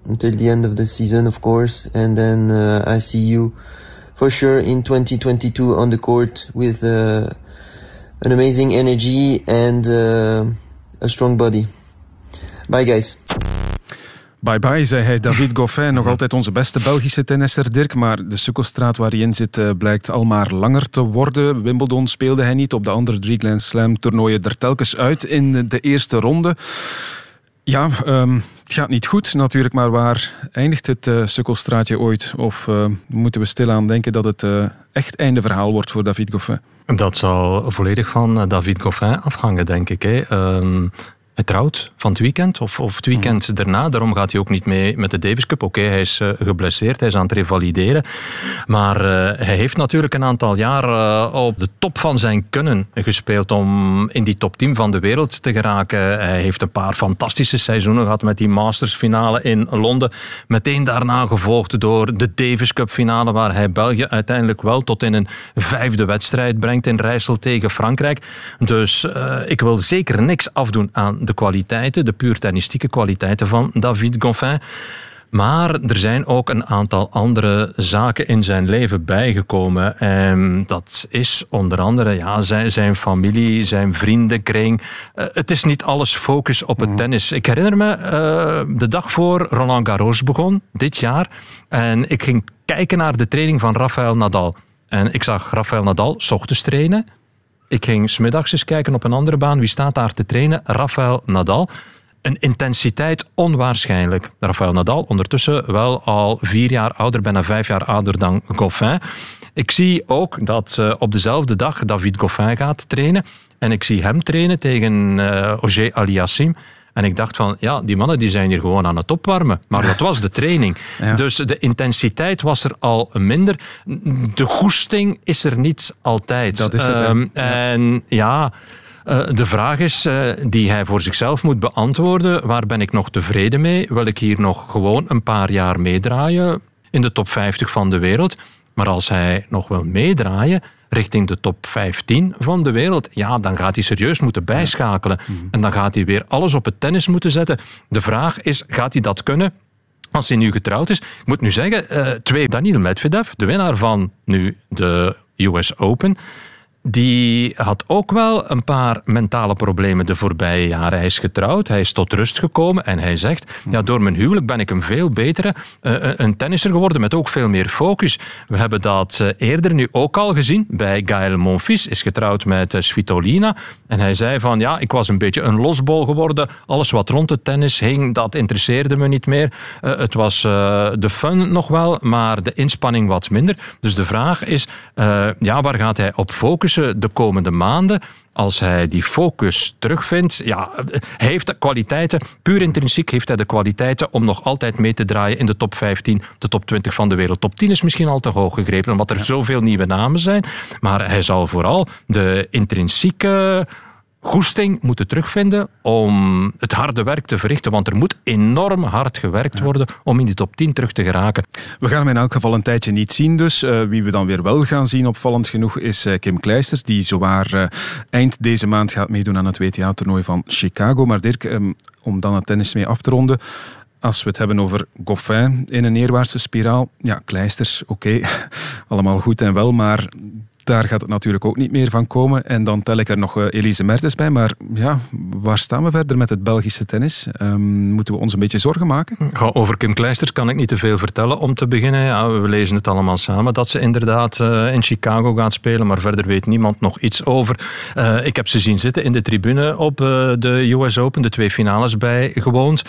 until the end of the season, of course, and then uh, I see you for sure in 2022 on the court with. Uh, an amazing energy and uh, a strong body. Bye guys. Bye bye, zei hij. David Goffin, nog altijd onze beste Belgische tennisser, Dirk. Maar de sukkelstraat waar hij in zit uh, blijkt al maar langer te worden. Wimbledon speelde hij niet. Op de andere drie Grand Slam toernooien er telkens uit in de eerste ronde. Ja, um, het gaat niet goed natuurlijk, maar waar eindigt het uh, sukkelstraatje ooit? Of uh, moeten we stilaan denken dat het uh, echt einde verhaal wordt voor David Goffin? Dat zal volledig van David Goffin afhangen, denk ik. Hè. Um, hij trouwt van het weekend of, of het weekend mm. daarna. Daarom gaat hij ook niet mee met de Davis Cup. Oké, hij is uh, geblesseerd, hij is aan het revalideren. Maar uh, hij heeft natuurlijk een aantal jaar uh, op de top van zijn kunnen gespeeld om in die top 10 van de wereld te geraken. Hij heeft een paar fantastische seizoenen gehad met die Masters finale in Londen. Meteen daarna gevolgd door de Davis Cup finale waar hij België uiteindelijk wel tot in een vijfde wedstrijd brengt in Rijssel tegen Frankrijk. Dus ik wil zeker niks afdoen aan de kwaliteiten, de puur tennistieke kwaliteiten van David Goffin. Maar er zijn ook een aantal andere zaken in zijn leven bijgekomen. En dat is onder andere ja, zijn, zijn familie, zijn vriendenkring. Uh, het is niet alles focus op het mhm. tennis. Ik herinner me uh, de dag voor Roland Garros begon, dit jaar. En ik ging kijken naar de training van Rafael Nadal. En ik zag Rafael Nadal s ochtends trainen. Ik ging smiddags eens kijken op een andere baan. Wie staat daar te trainen? Rafael Nadal een intensiteit onwaarschijnlijk. Rafael Nadal, ondertussen wel al vier jaar ouder, bijna vijf jaar ouder dan Goffin. Ik zie ook dat uh, op dezelfde dag David Goffin gaat trainen. En ik zie hem trainen tegen uh, Auger Aliassim. En ik dacht van, ja, die mannen die zijn hier gewoon aan het opwarmen. Maar dat was de training. Dus de intensiteit was er al minder. De goesting is er niet altijd. Dat is het. Um, en ja... Uh, de vraag is uh, die hij voor zichzelf moet beantwoorden: waar ben ik nog tevreden mee? Wil ik hier nog gewoon een paar jaar meedraaien in de top 50 van de wereld? Maar als hij nog wil meedraaien richting de top 15 van de wereld, ja, dan gaat hij serieus moeten bijschakelen. Mhm. En dan gaat hij weer alles op het tennis moeten zetten. De vraag is, gaat hij dat kunnen? Als hij nu getrouwd is, ik moet nu zeggen, uh, twee, Daniel Medvedev, de winnaar van nu de US Open, die had ook wel een paar mentale problemen de voorbije jaren. Hij is getrouwd, hij is tot rust gekomen en hij zegt, ja, door mijn huwelijk ben ik een veel betere uh, een tennisser geworden met ook veel meer focus. We hebben dat uh, eerder nu ook al gezien bij Gaël Monfils, is getrouwd met uh, Svitolina. En hij zei van, ja, ik was een beetje een losbol geworden. Alles wat rond het tennis hing, dat interesseerde me niet meer. het was de fun nog wel, maar de inspanning wat minder. Dus de vraag is, ja, waar gaat hij op focussen? De komende maanden als hij die focus terugvindt, ja, hij heeft de kwaliteiten, puur intrinsiek heeft hij de kwaliteiten om nog altijd mee te draaien in de top 15, de top 20 van de wereld. Top 10 is misschien al te hoog gegrepen, omdat er zoveel nieuwe namen zijn. Maar hij zal vooral de intrinsieke goesting moeten terugvinden om het harde werk te verrichten. Want er moet enorm hard gewerkt worden om in die top 10 terug te geraken. We gaan hem in elk geval een tijdje niet zien. Dus uh, wie we dan weer wel gaan zien, opvallend genoeg, is uh, Kim Kleisters. Die zowaar uh, eind deze maand gaat meedoen aan het WTA-toernooi van Chicago. Maar Dirk, um, om dan het tennis mee af te ronden. Als we het hebben over Goffin in een neerwaartse spiraal. Ja, Kleisters, oké, okay. (laughs) allemaal goed en wel. Maar daar gaat het natuurlijk ook niet meer van komen. En dan tel ik er nog uh, Elise Mertens bij. Maar ja, waar staan we verder met het Belgische tennis? Um, moeten we ons een beetje zorgen maken? over Kim Kleisters kan ik niet te veel vertellen. Om te beginnen, ja, we lezen het allemaal samen dat ze inderdaad uh, in Chicago gaat spelen. Maar verder weet niemand nog iets over. Uh, ik heb ze zien zitten in de tribune op de US Open, de twee finales bijgewoond.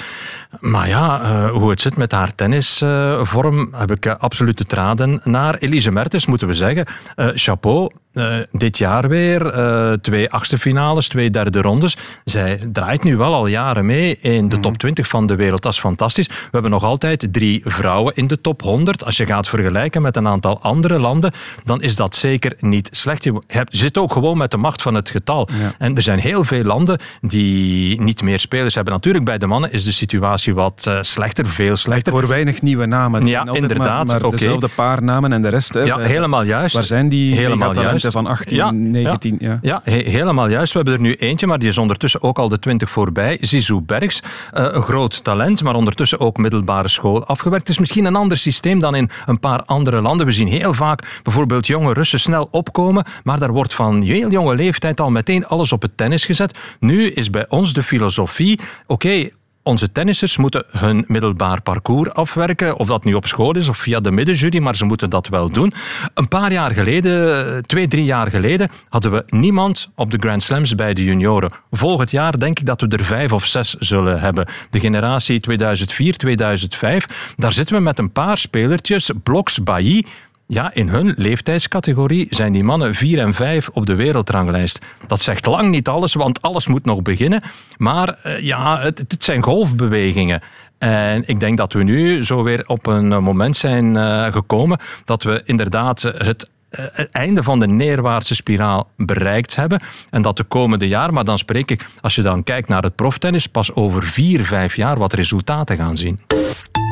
Maar ja, hoe het zit met haar tennisvorm, heb ik absolute traden naar. Elise Mertens, moeten we zeggen. chapeau po uh, dit jaar weer uh, twee achtste finales, twee derde rondes. Zij draait nu wel al jaren mee in de top 20 van de wereld. Dat is fantastisch. We hebben nog altijd drie vrouwen in de top 100. Als je gaat vergelijken met een aantal andere landen, dan is dat zeker niet slecht. Je zit ook gewoon met de macht van het getal. En er zijn heel veel landen die niet meer spelers hebben. Natuurlijk, bij de mannen is de situatie wat uh, slechter, veel slechter. Voor weinig nieuwe namen. ja, inderdaad. Maar, maar dezelfde paar namen en de rest. Ja, helemaal juist. Waar zijn die helemaal juist. Van 18, ja, 19. Ja, ja. helemaal juist. We hebben er nu eentje, maar die is ondertussen ook al de 20 voorbij. Zizou Bergs, uh, een groot talent, maar ondertussen ook middelbare school afgewerkt. Het is misschien een ander systeem dan in een paar andere landen. We zien heel vaak bijvoorbeeld jonge Russen snel opkomen, maar daar wordt van heel jonge leeftijd al meteen alles op het tennis gezet. Nu is bij ons de filosofie, oké, onze tennissers moeten hun middelbaar parcours afwerken. Of dat nu op school is of via de middenjury, maar ze moeten dat wel doen. Een paar jaar geleden, twee, drie jaar geleden, hadden we niemand op de Grand Slams bij de junioren. Volgend jaar denk ik dat we er vijf of zes zullen hebben. De generatie 2004, 2005, daar zitten we met een paar spelertjes. Bloks, Bailly, ja, in hun leeftijdscategorie zijn die mannen 4 en 5 op de wereldranglijst. Dat zegt lang niet alles, want alles moet nog beginnen. Maar uh, ja, het, het, zijn golfbewegingen. En ik denk dat we nu zo weer op een moment zijn uh, gekomen dat we inderdaad het het einde van de neerwaartse spiraal bereikt hebben. En dat de komende jaar, maar dan spreek ik, als je dan kijkt naar het proftennis, pas over vier, vijf jaar wat resultaten gaan zien.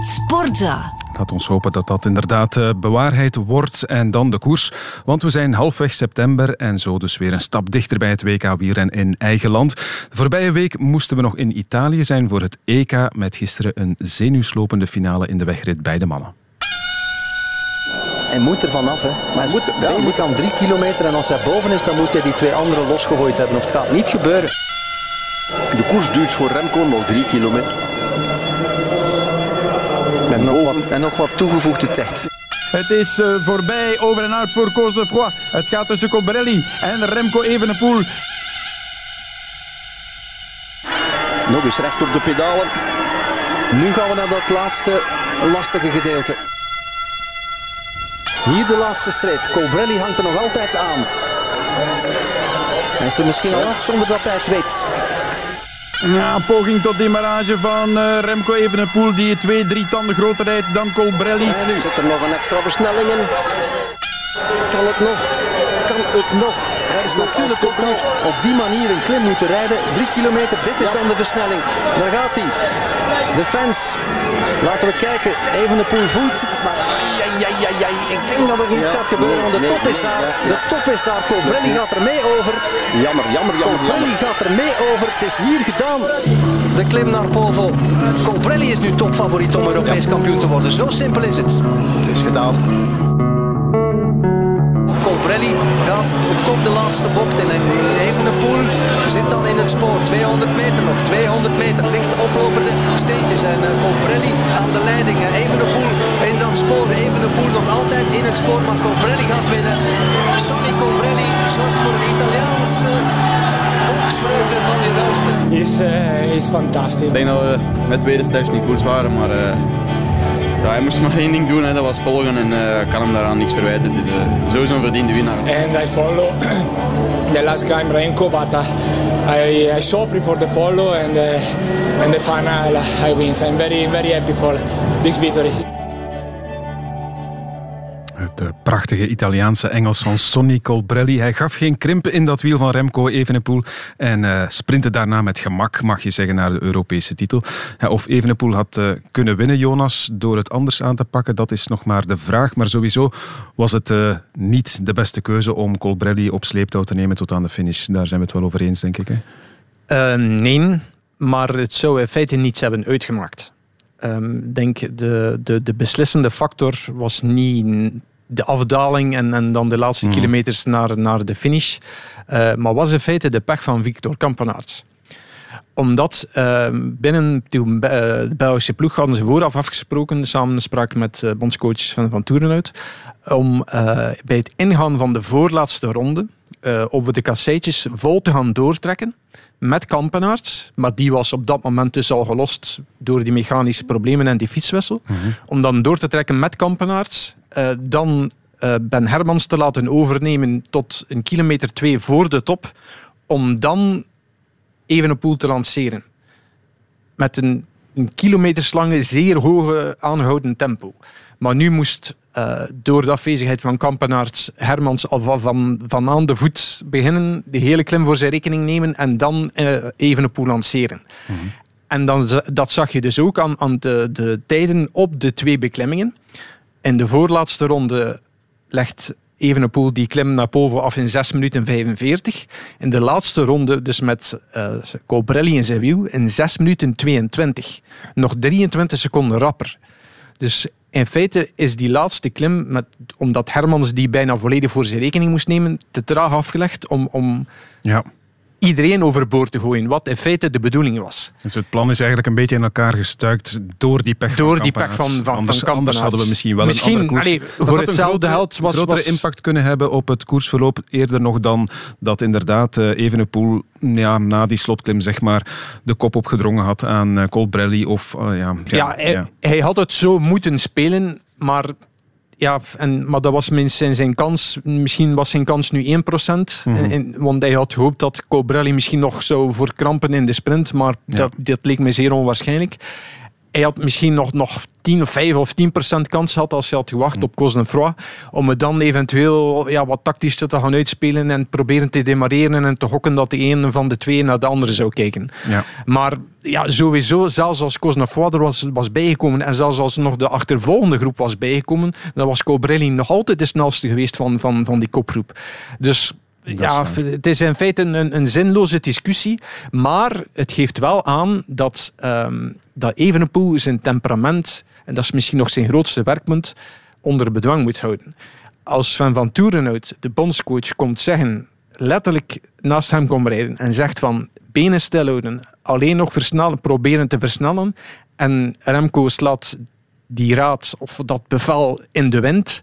Sportza. Laat ons hopen dat dat inderdaad uh, bewaarheid wordt. En dan de koers. Want we zijn halfweg september en zo dus weer een stap dichter bij het WK wielren in eigen land. De voorbije week moesten we nog in Italië zijn voor het EK. Met gisteren een zenuwslopende finale in de wegrit bij de mannen. Hij moet er vanaf, hè. Maar hij moet, ja, bezig aan drie kilometer en als hij boven is, dan moet hij die twee anderen losgegooid hebben. Of het gaat niet gebeuren. De koers duurt voor Remco nog drie kilometer. En nog, wat, en nog wat toegevoegde tijd. Het is uh, voorbij, over en uit voor Koos de Froid. Het gaat tussen Cobrelli en Remco Evenepoel. Nog eens recht op de pedalen. Nu gaan we naar dat laatste lastige gedeelte. Hier de laatste streep. Colbrelli hangt er nog altijd aan. Hij is er misschien al af zonder dat hij het weet. Ja, een poging tot demarrage van uh, Remco Evenepoel die twee, drie tanden groter rijdt dan Colbrelli. En nu zit er nog een extra versnelling in. Kan het nog? Kan het nog? Hij is natuurlijk ook nog op die manier een klim moeten rijden. Drie kilometer, dit is dan de versnelling. Daar gaat hij. De fans. Laten we kijken. Evenepoel voelt het, maar ja, ja, ja, ik denk dat het niet gaat gebeuren, want de top is daar. De top is daar. Colbrelli gaat er mee over. Jammer, jammer, jammer. Colbrelli gaat er mee over. Het is hier gedaan. De klim naar Povo. Colbrelli is nu topfavoriet om Europees kampioen te worden. Zo simpel is het. Het is gedaan. Colbrelli gaat op kop de laatste bocht in en Evenepoel zit dan in het spoor. 200 meter nog, 200 meter licht oplopende steentjes en uh, Colbrelli aan de leiding. Evenepoel in dat spoor, Evenepoel nog altijd in het spoor, maar Colbrelli gaat winnen. Sonny Colbrelli zorgt voor een Italiaanse volksvreugde van je welste. Is, uh, is fantastisch. Ik denk dat we met tweede sterkste in de koers waren, maar... Uh... Ja, hij moest (laughs) maar één ding doen, hè, dat was volgen en uh, kan hem daaraan niks verwijten. Het is sowieso een verdiende winnaar. And I follow (clears throat) the last climb Renko, but I, I suffer for the follow and, and the final I win. So I'm very, very happy for this victory. Italiaanse Engels van Sonny Colbrelli. Hij gaf geen krimpen in dat wiel van Remco Evenepoel en uh, sprintte daarna met gemak, mag je zeggen, naar de Europese titel. Of Evenepoel had uh, kunnen winnen, Jonas, door het anders aan te pakken, dat is nog maar de vraag. Maar sowieso was het uh, niet de beste keuze om Colbrelli op sleeptouw te nemen tot aan de finish. Daar zijn we het wel over eens, denk ik. Hè? nee, maar het zou in feite niets hebben uitgemaakt. Ik um, denk de, de, de beslissende factor was niet de afdaling en, en dan de laatste mm. kilometers naar, naar de finish. Uh, maar was in feite de pech van Victor Kampenaerts. Omdat uh, binnen de Belgische ploeg hadden ze vooraf afgesproken, samenspraak met uh, bondscoach van, van Toerenhout, om bij het ingaan van de voorlaatste ronde over de kasseitjes vol te gaan doortrekken met Kampenaerts, maar die was op dat moment dus al gelost door die mechanische problemen en die fietswissel. Mm -hmm. Om dan door te trekken met Kampenaerts, uh, dan uh, Ben Hermans te laten overnemen tot een kilometer twee voor de top, om dan Evenepoel te lanceren. Met een, een kilometerslange, zeer hoge aangehouden tempo. Maar nu moest uh, door de afwezigheid van Kampenaerts Hermans al van, van, van aan de voet beginnen, de hele klim voor zijn rekening nemen en dan uh, Evenepoel lanceren. Mm -hmm. En dan, dat zag je dus ook aan, aan de, de tijden op de twee beklimmingen. In de voorlaatste ronde legt Evenepoel die klim naar Povo af in 6 minuten 45. In de laatste ronde, dus met uh, Colbrelli in zijn wiel, in 6 minuten 22. Nog 23 seconden rapper. Dus in feite is die laatste klim, met, omdat Hermans die bijna volledig voor zijn rekening moest nemen, te traag afgelegd om, om ja. Iedereen overboord te gooien, wat in feite de bedoeling was. Dus het plan is eigenlijk een beetje in elkaar gestuikt door die pech door van die pech van, van, anders, van anders hadden we misschien wel misschien, een andere koers. Allee, voor hetzelfde geld was... grotere was, impact kunnen hebben op het koersverloop eerder nog dan dat inderdaad uh, Evenepoel ja, na die slotklim zeg maar de kop opgedrongen had aan uh, Colbrelli of... Uh, ja, ja, ja, hij, ja, hij had het zo moeten spelen, maar ja, en, maar dat was minstens zijn kans. Misschien was zijn kans nu 1%. Mm-hmm. En, want hij had gehoopt dat Colbrelli misschien nog zou verkrampen in de sprint. Maar ja. dat, dat leek me zeer onwaarschijnlijk. Hij had misschien nog, nog 10 of 5 of 10 procent kans gehad als hij had gewacht op Cosnefroid. Om het dan eventueel ja, wat tactisch te gaan uitspelen en proberen te demareren en te hokken dat de een van de twee naar de andere zou kijken. Ja. Maar ja, sowieso, zelfs als Cosnefroid er was, was bijgekomen en zelfs als nog de achtervolgende groep was bijgekomen, dan was Colbrelli nog altijd de snelste geweest van, van, van die kopgroep. Dus ja, het is in feite een, een zinloze discussie. Maar het geeft wel aan dat, um, dat Evenepoel zijn temperament, en dat is misschien nog zijn grootste werkpunt, onder bedwang moet houden. Als Sven van Toerenhout, de bondscoach, komt zeggen, letterlijk naast hem komt rijden en zegt van benen stilhouden, alleen nog versnellen, proberen te versnellen en Remco slaat die raad of dat bevel in de wind,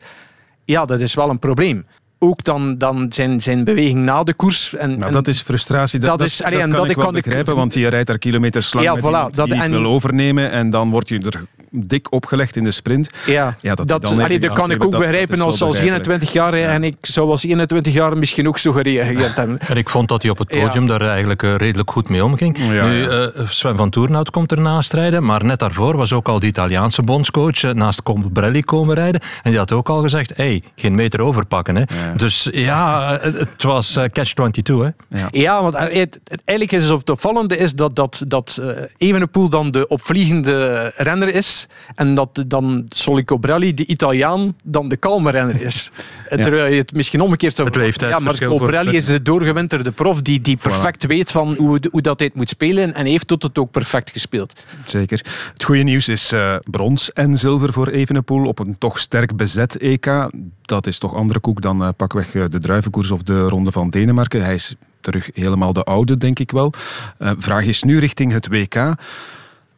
ja, dat is wel een probleem ook dan, dan zijn, zijn beweging na de koers. En, nou, dat is frustratie. Dat, dat, is, allee, dat kan dat ik wel begrijpen, want je rijdt daar kilometers lang ja, met voilà, dat, die het wil overnemen en dan word je er dik opgelegd in de sprint. Ja, ja dat, dat, allee, dat kan ik ook begrijpen als, als 21 jaar en ik zou als 21 jaar misschien ook zo gereageerd hebben. En ik vond dat hij op het podium daar eigenlijk uh, redelijk goed mee omging. nu, uh, Sven van Toernout komt ernaast rijden, maar net daarvoor was ook al de Italiaanse bondscoach uh, naast Colbrelli komen rijden en die had ook al gezegd, hey, geen meter overpakken. Hè. Dus ja, het was catch-22. Hè. Ja. ja, want het, eigenlijk is het opvallende is dat, dat, dat Evenepoel dan de opvliegende renner is en dat dan Soli Cobrelli, de Italiaan, dan de kalme renner is. (laughs) Terwijl je het misschien omgekeerd zou het Ja, maar Cobrelli is de doorgewinterde prof die, die perfect weet van hoe, hoe dat dit moet spelen en heeft tot het ook perfect gespeeld. Zeker. Het goede nieuws is uh, brons en zilver voor Evenepoel op een toch sterk bezet EK. Dat is toch andere koek dan uh, pakweg uh, de druivenkoers of de Ronde van Denemarken. Hij is terug helemaal de oude, denk ik wel. vraag is nu richting het WK.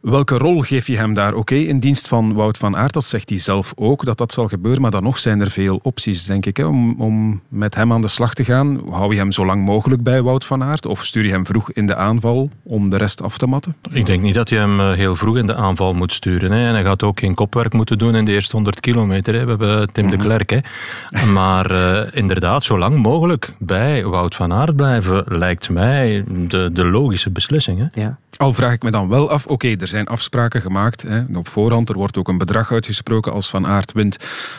Welke rol geef je hem daar? Oké, in dienst van Wout van Aert, dat zegt hij zelf ook, dat dat zal gebeuren. Maar dan nog zijn er veel opties, denk ik, hè, om, om met hem aan de slag te gaan. Hou je hem zo lang mogelijk bij Wout van Aert? Of stuur je hem vroeg in de aanval om de rest af te matten? Ik denk niet dat je hem eh, heel vroeg in de aanval moet sturen. Hè. En hij gaat ook geen kopwerk moeten doen in de eerste 100 kilometer. Hè. We hebben Tim de mhm. Klerk. Hè. Maar uh, inderdaad, zo lang mogelijk bij Wout van Aert blijven, lijkt mij de, de logische beslissing. Hè. Ja. Al vraag ik me dan wel af, oké, er zijn afspraken gemaakt hè, op voorhand, er wordt ook een bedrag uitgesproken als Van Aert wint,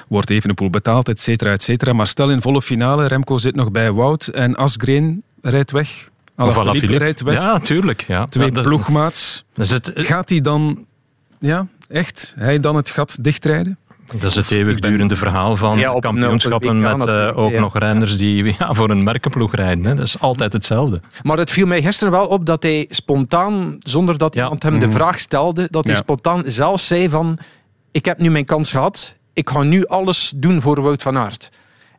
wordt Evenepoel betaald, et cetera, et cetera. Maar stel in volle finale, Remco zit nog bij Wout en Asgreen rijdt weg. Alaphilippe rijdt weg. Ja, tuurlijk. Ja. Twee ja, ploegmaats. Het, Gaat hij dan, ja, echt, hij dan het gat dichtrijden? Dat is het eeuwigdurende verhaal van kampioenschappen met uh, ook nog renners die (laughs) ja, voor een merkenploeg rijden. Hè. Dat is altijd hetzelfde. Maar het viel mij gisteren wel op dat hij spontaan, zonder dat iemand hem de mhm. vraag stelde, dat hij spontaan zelf zei van ik heb nu mijn kans gehad, ik ga nu alles doen voor Wout van Aert.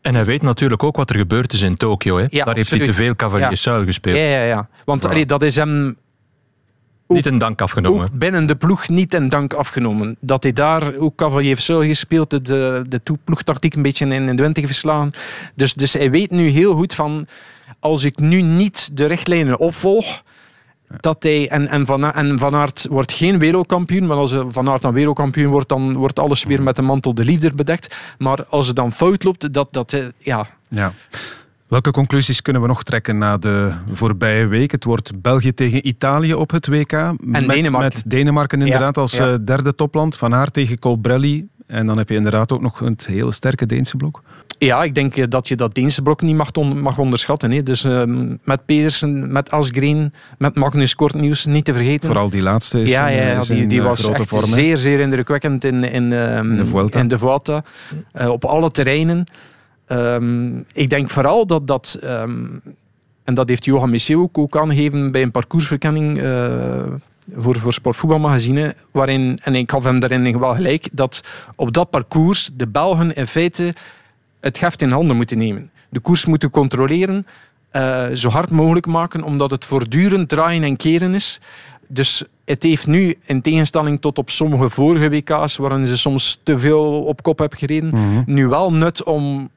En hij weet natuurlijk ook wat er gebeurd is in Tokio. Hè? Daar heeft hij te veel cavalier gespeeld. Ja, ja, ja. Want allee, dat is hem niet een dank afgenomen. binnen de ploeg niet een dank afgenomen. Dat hij daar ook Cavalier heeft gespeeld, de, de ploegtactiek een beetje in de wind verslagen. Dus, dus hij weet nu heel goed van, als ik nu niet de richtlijnen opvolg, dat hij, en, en, van, en Van Aert wordt geen wereldkampioen, maar als Van Aert dan wereldkampioen wordt, dan wordt alles weer met de mantel de liefde bedekt. Maar als het dan fout loopt, dat, dat ja... ja. Welke conclusies kunnen we nog trekken na de voorbije week? Het wordt België tegen Italië op het WK. En met, Denemarken. Met Denemarken inderdaad als eh, derde topland. Van haar tegen Colbrelli. En dan heb je inderdaad ook nog een hele sterke Deense blok. Ja, ik denk eh, dat je dat Deense blok niet mag, mag onderschatten. Hè. Dus uh, met Pedersen, met Asgreen, met Magnus Kortnieuws, niet te vergeten. Vooral die laatste is Ja, ja, die, die was echt vorm, zeer, zeer indrukwekkend in, in, uh, in de Vuelta. In de Vuelta. op alle terreinen. Um, ik denk vooral dat dat, um, en dat heeft Johan Messier ook, ook aangegeven bij een parcoursverkenning uh, voor, voor Sportvoetbalmagazine, waarin, en ik gaf hem daarin wel gelijk, dat op dat parcours de Belgen in feite het heft in handen moeten nemen. De koers moeten controleren, uh, zo hard mogelijk maken, omdat het voortdurend draaien en keren is. Dus het heeft nu, in tegenstelling tot op sommige vorige WK's, waarin ze soms te veel op kop hebben gereden, mm -hmm. nu wel nut om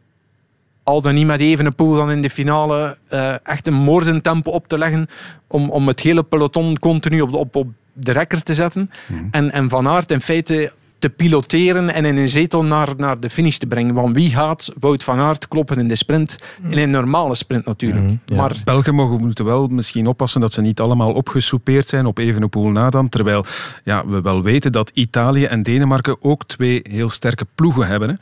al dan niet met even een pool dan in de finale uh, echt een moordentempo op te leggen om, om het hele peloton continu op, op, op de rekker te zetten. Mhm. En, en Van Aert in feite te piloteren en in een zetel naar, naar de finish te brengen. Want wie gaat Wout van Aert kloppen in de sprint? In een normale sprint natuurlijk. Mhm, Maar Belgen mogen moeten wel misschien oppassen dat ze niet allemaal opgesoupeerd zijn op Evenepoel na dan. Terwijl ja, we wel weten dat Italië en Denemarken ook twee heel sterke ploegen hebben. Hè.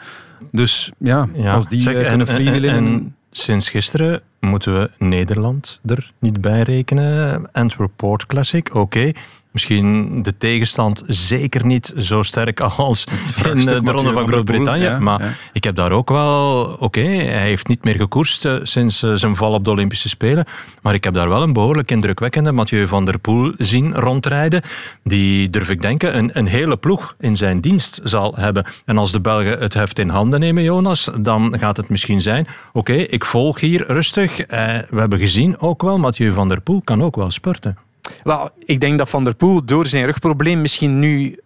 Dus ja, als die zeg, eh, en- kunnen en- freewheelen... en- en- en sinds gisteren moeten we Nederland er niet bij rekenen. Antwerp Port Classic, oké. Misschien de tegenstand zeker niet zo sterk als in eh, de Ronde van Groot-Brittannië. Ja, maar ja. ik heb daar ook wel... Oké, hij heeft niet meer gekoerst eh, sinds eh, zijn val op de Olympische Spelen. Maar ik heb daar wel een behoorlijk indrukwekkende Mathieu van der Poel zien rondrijden. Die, durf ik denken, een, een hele ploeg in zijn dienst zal hebben. En als de Belgen het heft in handen nemen, Jonas, dan gaat het misschien zijn... Oké, ik volg hier rustig. Eh, we hebben gezien ook wel, Mathieu van der Poel kan ook wel spurten. Wel, ik denk dat Van der Poel door zijn rugprobleem misschien nu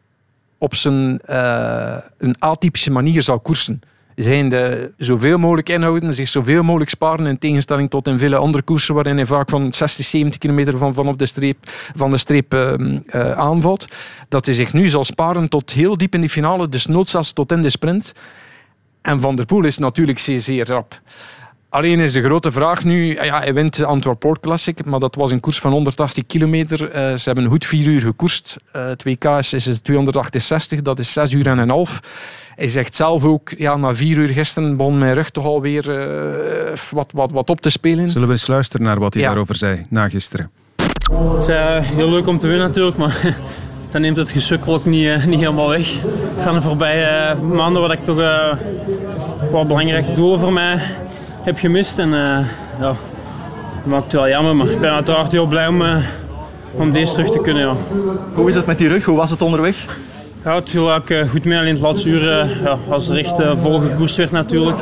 op zijn eh, een atypische manier zal koersen. Zijnde zoveel mogelijk inhouden, zich zoveel mogelijk sparen in tegenstelling tot in vele andere koersen waarin hij vaak van 60, 70 kilometer van, van op de streep, van de streep ehm, eh, aanvalt. Dat hij zich nu zal sparen tot heel diep in de finale, dus noodzaals tot in de sprint. En Van der Poel is natuurlijk zeer, zeer rap. Alleen is de grote vraag nu, ja, hij wint de Antwerp Port Classic, maar dat was een koers van 180 kilometer. Eh, ze hebben goed vier uur gekoerst. Eh, het WK is, is het 268, dat is zes uur en een half. Hij zegt zelf ook, ja, na vier uur gisteren begon mijn rug toch alweer eh, wat, wat, wat op te spelen. Zullen we eens luisteren naar wat hij Ja. daarover zei na gisteren? Het is eh, heel leuk om te winnen natuurlijk, maar (laughs) dan neemt het gesukkel ook niet, niet helemaal weg. Van de voorbije eh, maanden wat ik toch eh, wat belangrijke doelen voor mij heb gemist. En eh, ja, dat maakt het wel jammer, maar ik ben uiteraard heel blij om, eh, om deze terug te kunnen. Ja. Hoe is het met die rug? Hoe was het onderweg? Ja, het viel ook eh, goed mee. Alleen het laatste uur, eh, ja, als er echt vol gekoerst werd natuurlijk,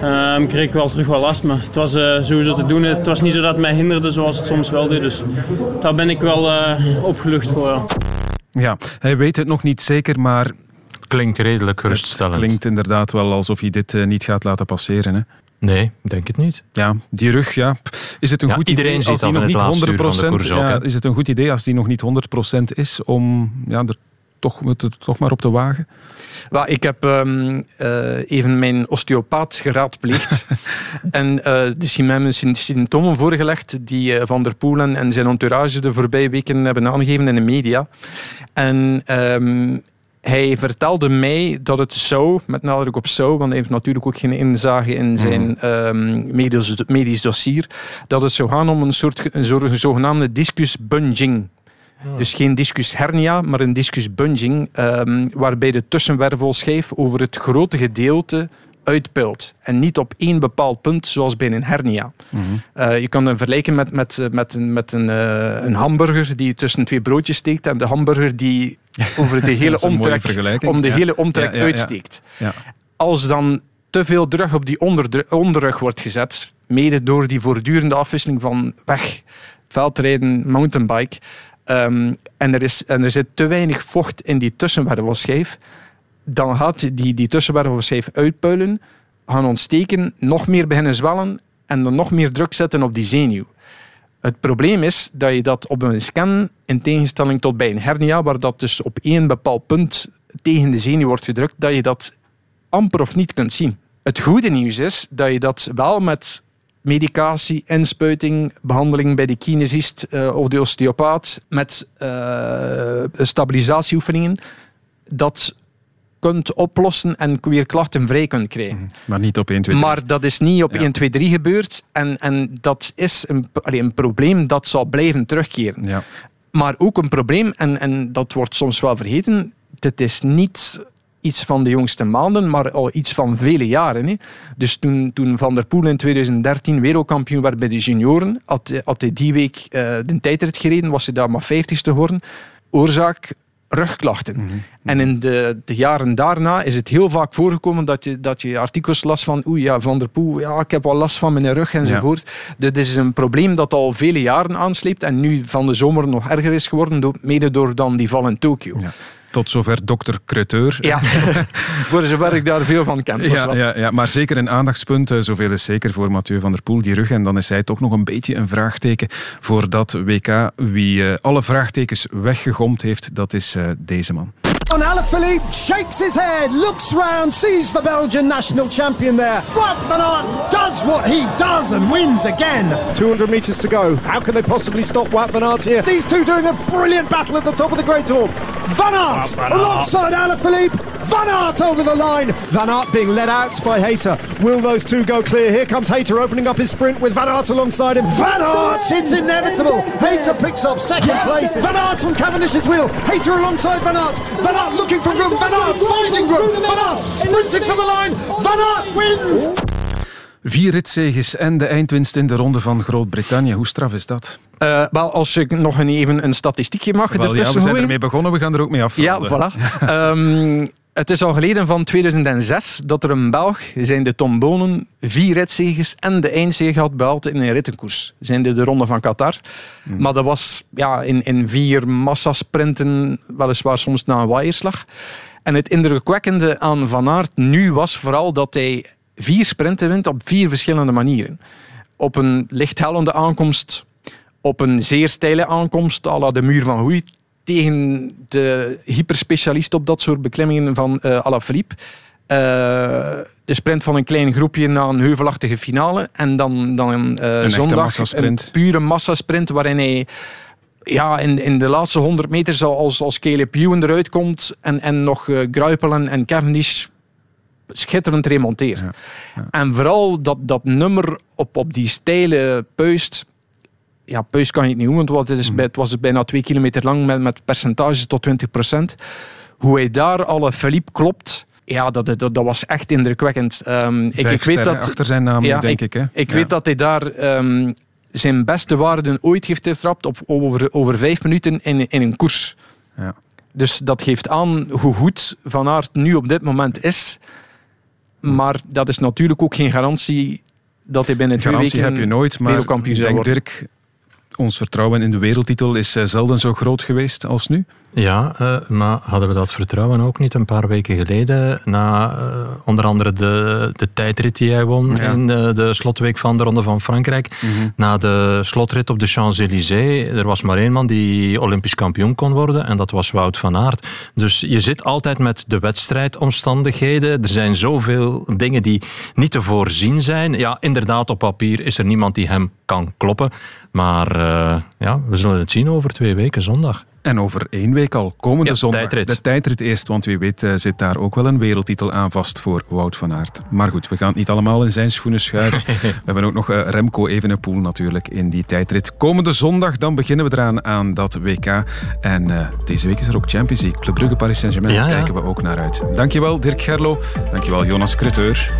eh, kreeg ik wel terug wel last. Maar het was eh, sowieso te doen. Het was niet zo dat het mij hinderde zoals het soms wel deed. Dus daar ben ik wel eh, opgelucht voor. Ja. Ja, hij weet het nog niet zeker, maar... Klinkt redelijk geruststellend. Het klinkt inderdaad wel alsof hij dit niet gaat laten passeren. Hè? Nee, denk het niet. Ja, die rug, ja. Is het een Ja, goed iedereen idee als die nog niet laatste uur van de 100%, koers ook, ja, is het een goed idee als die nog niet 100% is om ja, er toch, het toch maar op te wagen? Wel, ik heb ehm, eh, even mijn osteopaat geraadpleegd. (laughs) en eh dus hij heeft me sym- symptomen voorgelegd die eh, Van der Poel en, en zijn entourage de voorbije weken hebben aangegeven in de media. En ehm, hij vertelde mij dat het zou, met nadruk op zou, want hij heeft natuurlijk ook geen inzage in zijn ehm, medisch, medisch dossier, dat het zou gaan om een soort een zogenaamde discus bunging. Dus geen discus hernia, maar een discus bunging, ehm, waarbij de tussenwervelschijf over het grote gedeelte uitpuilt. En niet op één bepaald punt, zoals bij een hernia. Eh, je kan het vergelijken met, met, eh, met, een, met een, eh, een hamburger die tussen twee broodjes steekt en de hamburger die (laughs) over de hele omtrek, om de ja. hele omtrek Ja, uitsteekt. Ja. Als dan te veel druk op die onderrug wordt gezet, mede door die voortdurende afwisseling van weg, veldrijden, mountainbike, ehm, en, er is, en er zit te weinig vocht in die tussenwervelschijf, dan gaat die, die tussenwervelschijf uitpuilen, gaan ontsteken, nog meer beginnen zwellen en dan nog meer druk zetten op die zenuw. Het probleem is dat je dat op een scan, in tegenstelling tot bij een hernia, waar dat dus op één bepaald punt tegen de zenuw wordt gedrukt, dat je dat amper of niet kunt zien. Het goede nieuws is dat je dat wel met medicatie, inspuiting, behandeling bij de kinesist eh, of de osteopaat, met eh, stabilisatieoefeningen, dat kunt oplossen en weer klachtenvrij kunt krijgen. Maar niet op 1, 2, 3. Maar dat is niet op 1, 2, 3 gebeurd. En, en dat is een, allee, een probleem dat zal blijven terugkeren. Ja. Maar ook een probleem, en, en dat wordt soms wel vergeten, dit is niet iets van de jongste maanden, maar al iets van vele jaren. Hè. Dus toen, toen Van der Poel in 2013 wereldkampioen werd bij de junioren, had, had hij die week eh, de tijdrit gereden, was hij daar maar 50ste geworden. Oorzaak rugklachten. En in de, de jaren daarna is het heel vaak voorgekomen dat je, dat je artikels las van oei, ja, Van der Poel, ja, ik heb wel last van mijn rug enzovoort. Dit is een probleem dat al vele jaren aansleept en nu van de zomer nog erger is geworden, mede door dan die val in Tokio. Tot zover dokter Creteur. Ja, (laughs) voor zover ik daar veel van ken. Ja, ja, ja, maar zeker een aandachtspunt, eh, zoveel is zeker voor Mathieu van der Poel, die rug. En dan is hij toch nog een beetje een vraagteken voor dat WK. Wie eh, alle vraagtekens weggegomd heeft, dat is eh, deze man. On Alaphilippe shakes his head, looks round, sees the Belgian national champion there. Wout van Aert does what he does and wins again. 200 metres to go. How can they possibly stop Wout van Aert here? These two doing a brilliant battle at the top of the Great Hall. Van Aert ah, Van Aert. alongside Alaphilippe. Van Aert over the line. Van Aert being led out by Hayter. Will those two go clear? Here comes Hayter opening up his sprint with Van Aert alongside him. Van Aert, it's inevitable. Hayter picks up second place. Van Aert from Cavendish's wheel. Hayter alongside Van Aert. Van Aert looking for room. Van Aert finding room. Van Aert sprinting for the line. Van Aert wins. Vier ritzeges en de eindwinst in de ronde van Groot-Brittannië. Hoe straf is dat? Eh, wel, als ik nog een, even een statistiekje mag Wel, ja, ertussen we zijn ermee begonnen, we gaan er ook mee Ja, afronden. voilà. (laughs) Ehm, het is al geleden van 2006 dat er een Belg, zijn de Tom Bonen, vier ritzeges en de eindzege had behaald in een rittenkoers. Zijn de, de Ronde van Qatar. Maar dat was ja, in, in vier massasprinten, weliswaar soms na een waaierslag. En het indrukwekkende aan Van Aert nu was vooral dat hij vier sprinten wint op vier verschillende manieren. Op een lichthellende aankomst, op een zeer steile aankomst, à la de muur van Hoei, tegen de hyperspecialist op dat soort beklimmingen van eh Alaphilippe. Eh, de sprint van een klein groepje na een heuvelachtige finale. En dan, dan eh, echte zondag massasprint. een pure massasprint waarin hij ja, in, in de laatste 100 meter als, als Caleb Ewan eruit komt en, en nog eh, Gruipelen en Cavendish schitterend remonteert. En vooral dat, dat nummer op, op die steile puist. Ja, puist kan je het niet noemen, want het, is, bij- het was bijna twee kilometer lang met, met percentages tot 20% Hoe hij daar alle Philippe klopt, ja, dat, dat, dat was echt indrukwekkend. Ehm, ik, ik weet dat, achter zijn naam, ja, denk ik, hè? Ik Ja. weet dat hij daar ehm, zijn beste waarden ooit heeft getrapt op over, over vijf minuten in, in een koers. Ja. Dus dat geeft aan hoe goed Van Aert nu op dit moment is. Maar dat is natuurlijk ook geen garantie dat hij binnen twee weken heb je nooit, maar ik denk. Dirk, ons vertrouwen in de wereldtitel is eh, zelden zo groot geweest als nu. Ja, eh, maar hadden we dat vertrouwen ook niet een paar weken geleden? Na eh, onder andere de, de tijdrit die hij won Ja. in de, de slotweek van de Ronde van Frankrijk. Na de slotrit op de Champs-Élysées. Er was maar één man die Olympisch kampioen kon worden en dat was Wout van Aert. Dus je zit altijd met de wedstrijdomstandigheden. Er zijn zoveel dingen die niet te voorzien zijn. Ja, inderdaad, op papier is er niemand die hem kan kloppen. Maar eh, ja, we zullen het zien over twee weken zondag. En over één week al, komende Ja, zondag. tijdrit. De tijdrit eerst, want wie weet eh, zit daar ook wel een wereldtitel aan vast voor Wout van Aert. Maar goed, we gaan het niet allemaal in zijn schoenen schuiven. (laughs) we hebben ook nog eh, Remco Evenepoel natuurlijk in die tijdrit. Komende zondag, dan beginnen we eraan aan dat WK. En deze week is er ook Champions League. Club Brugge, Paris Saint-Germain, Ja, daar ja. kijken we ook naar uit. Dankjewel Dirk Gerlo, dankjewel Jonas Kreteur.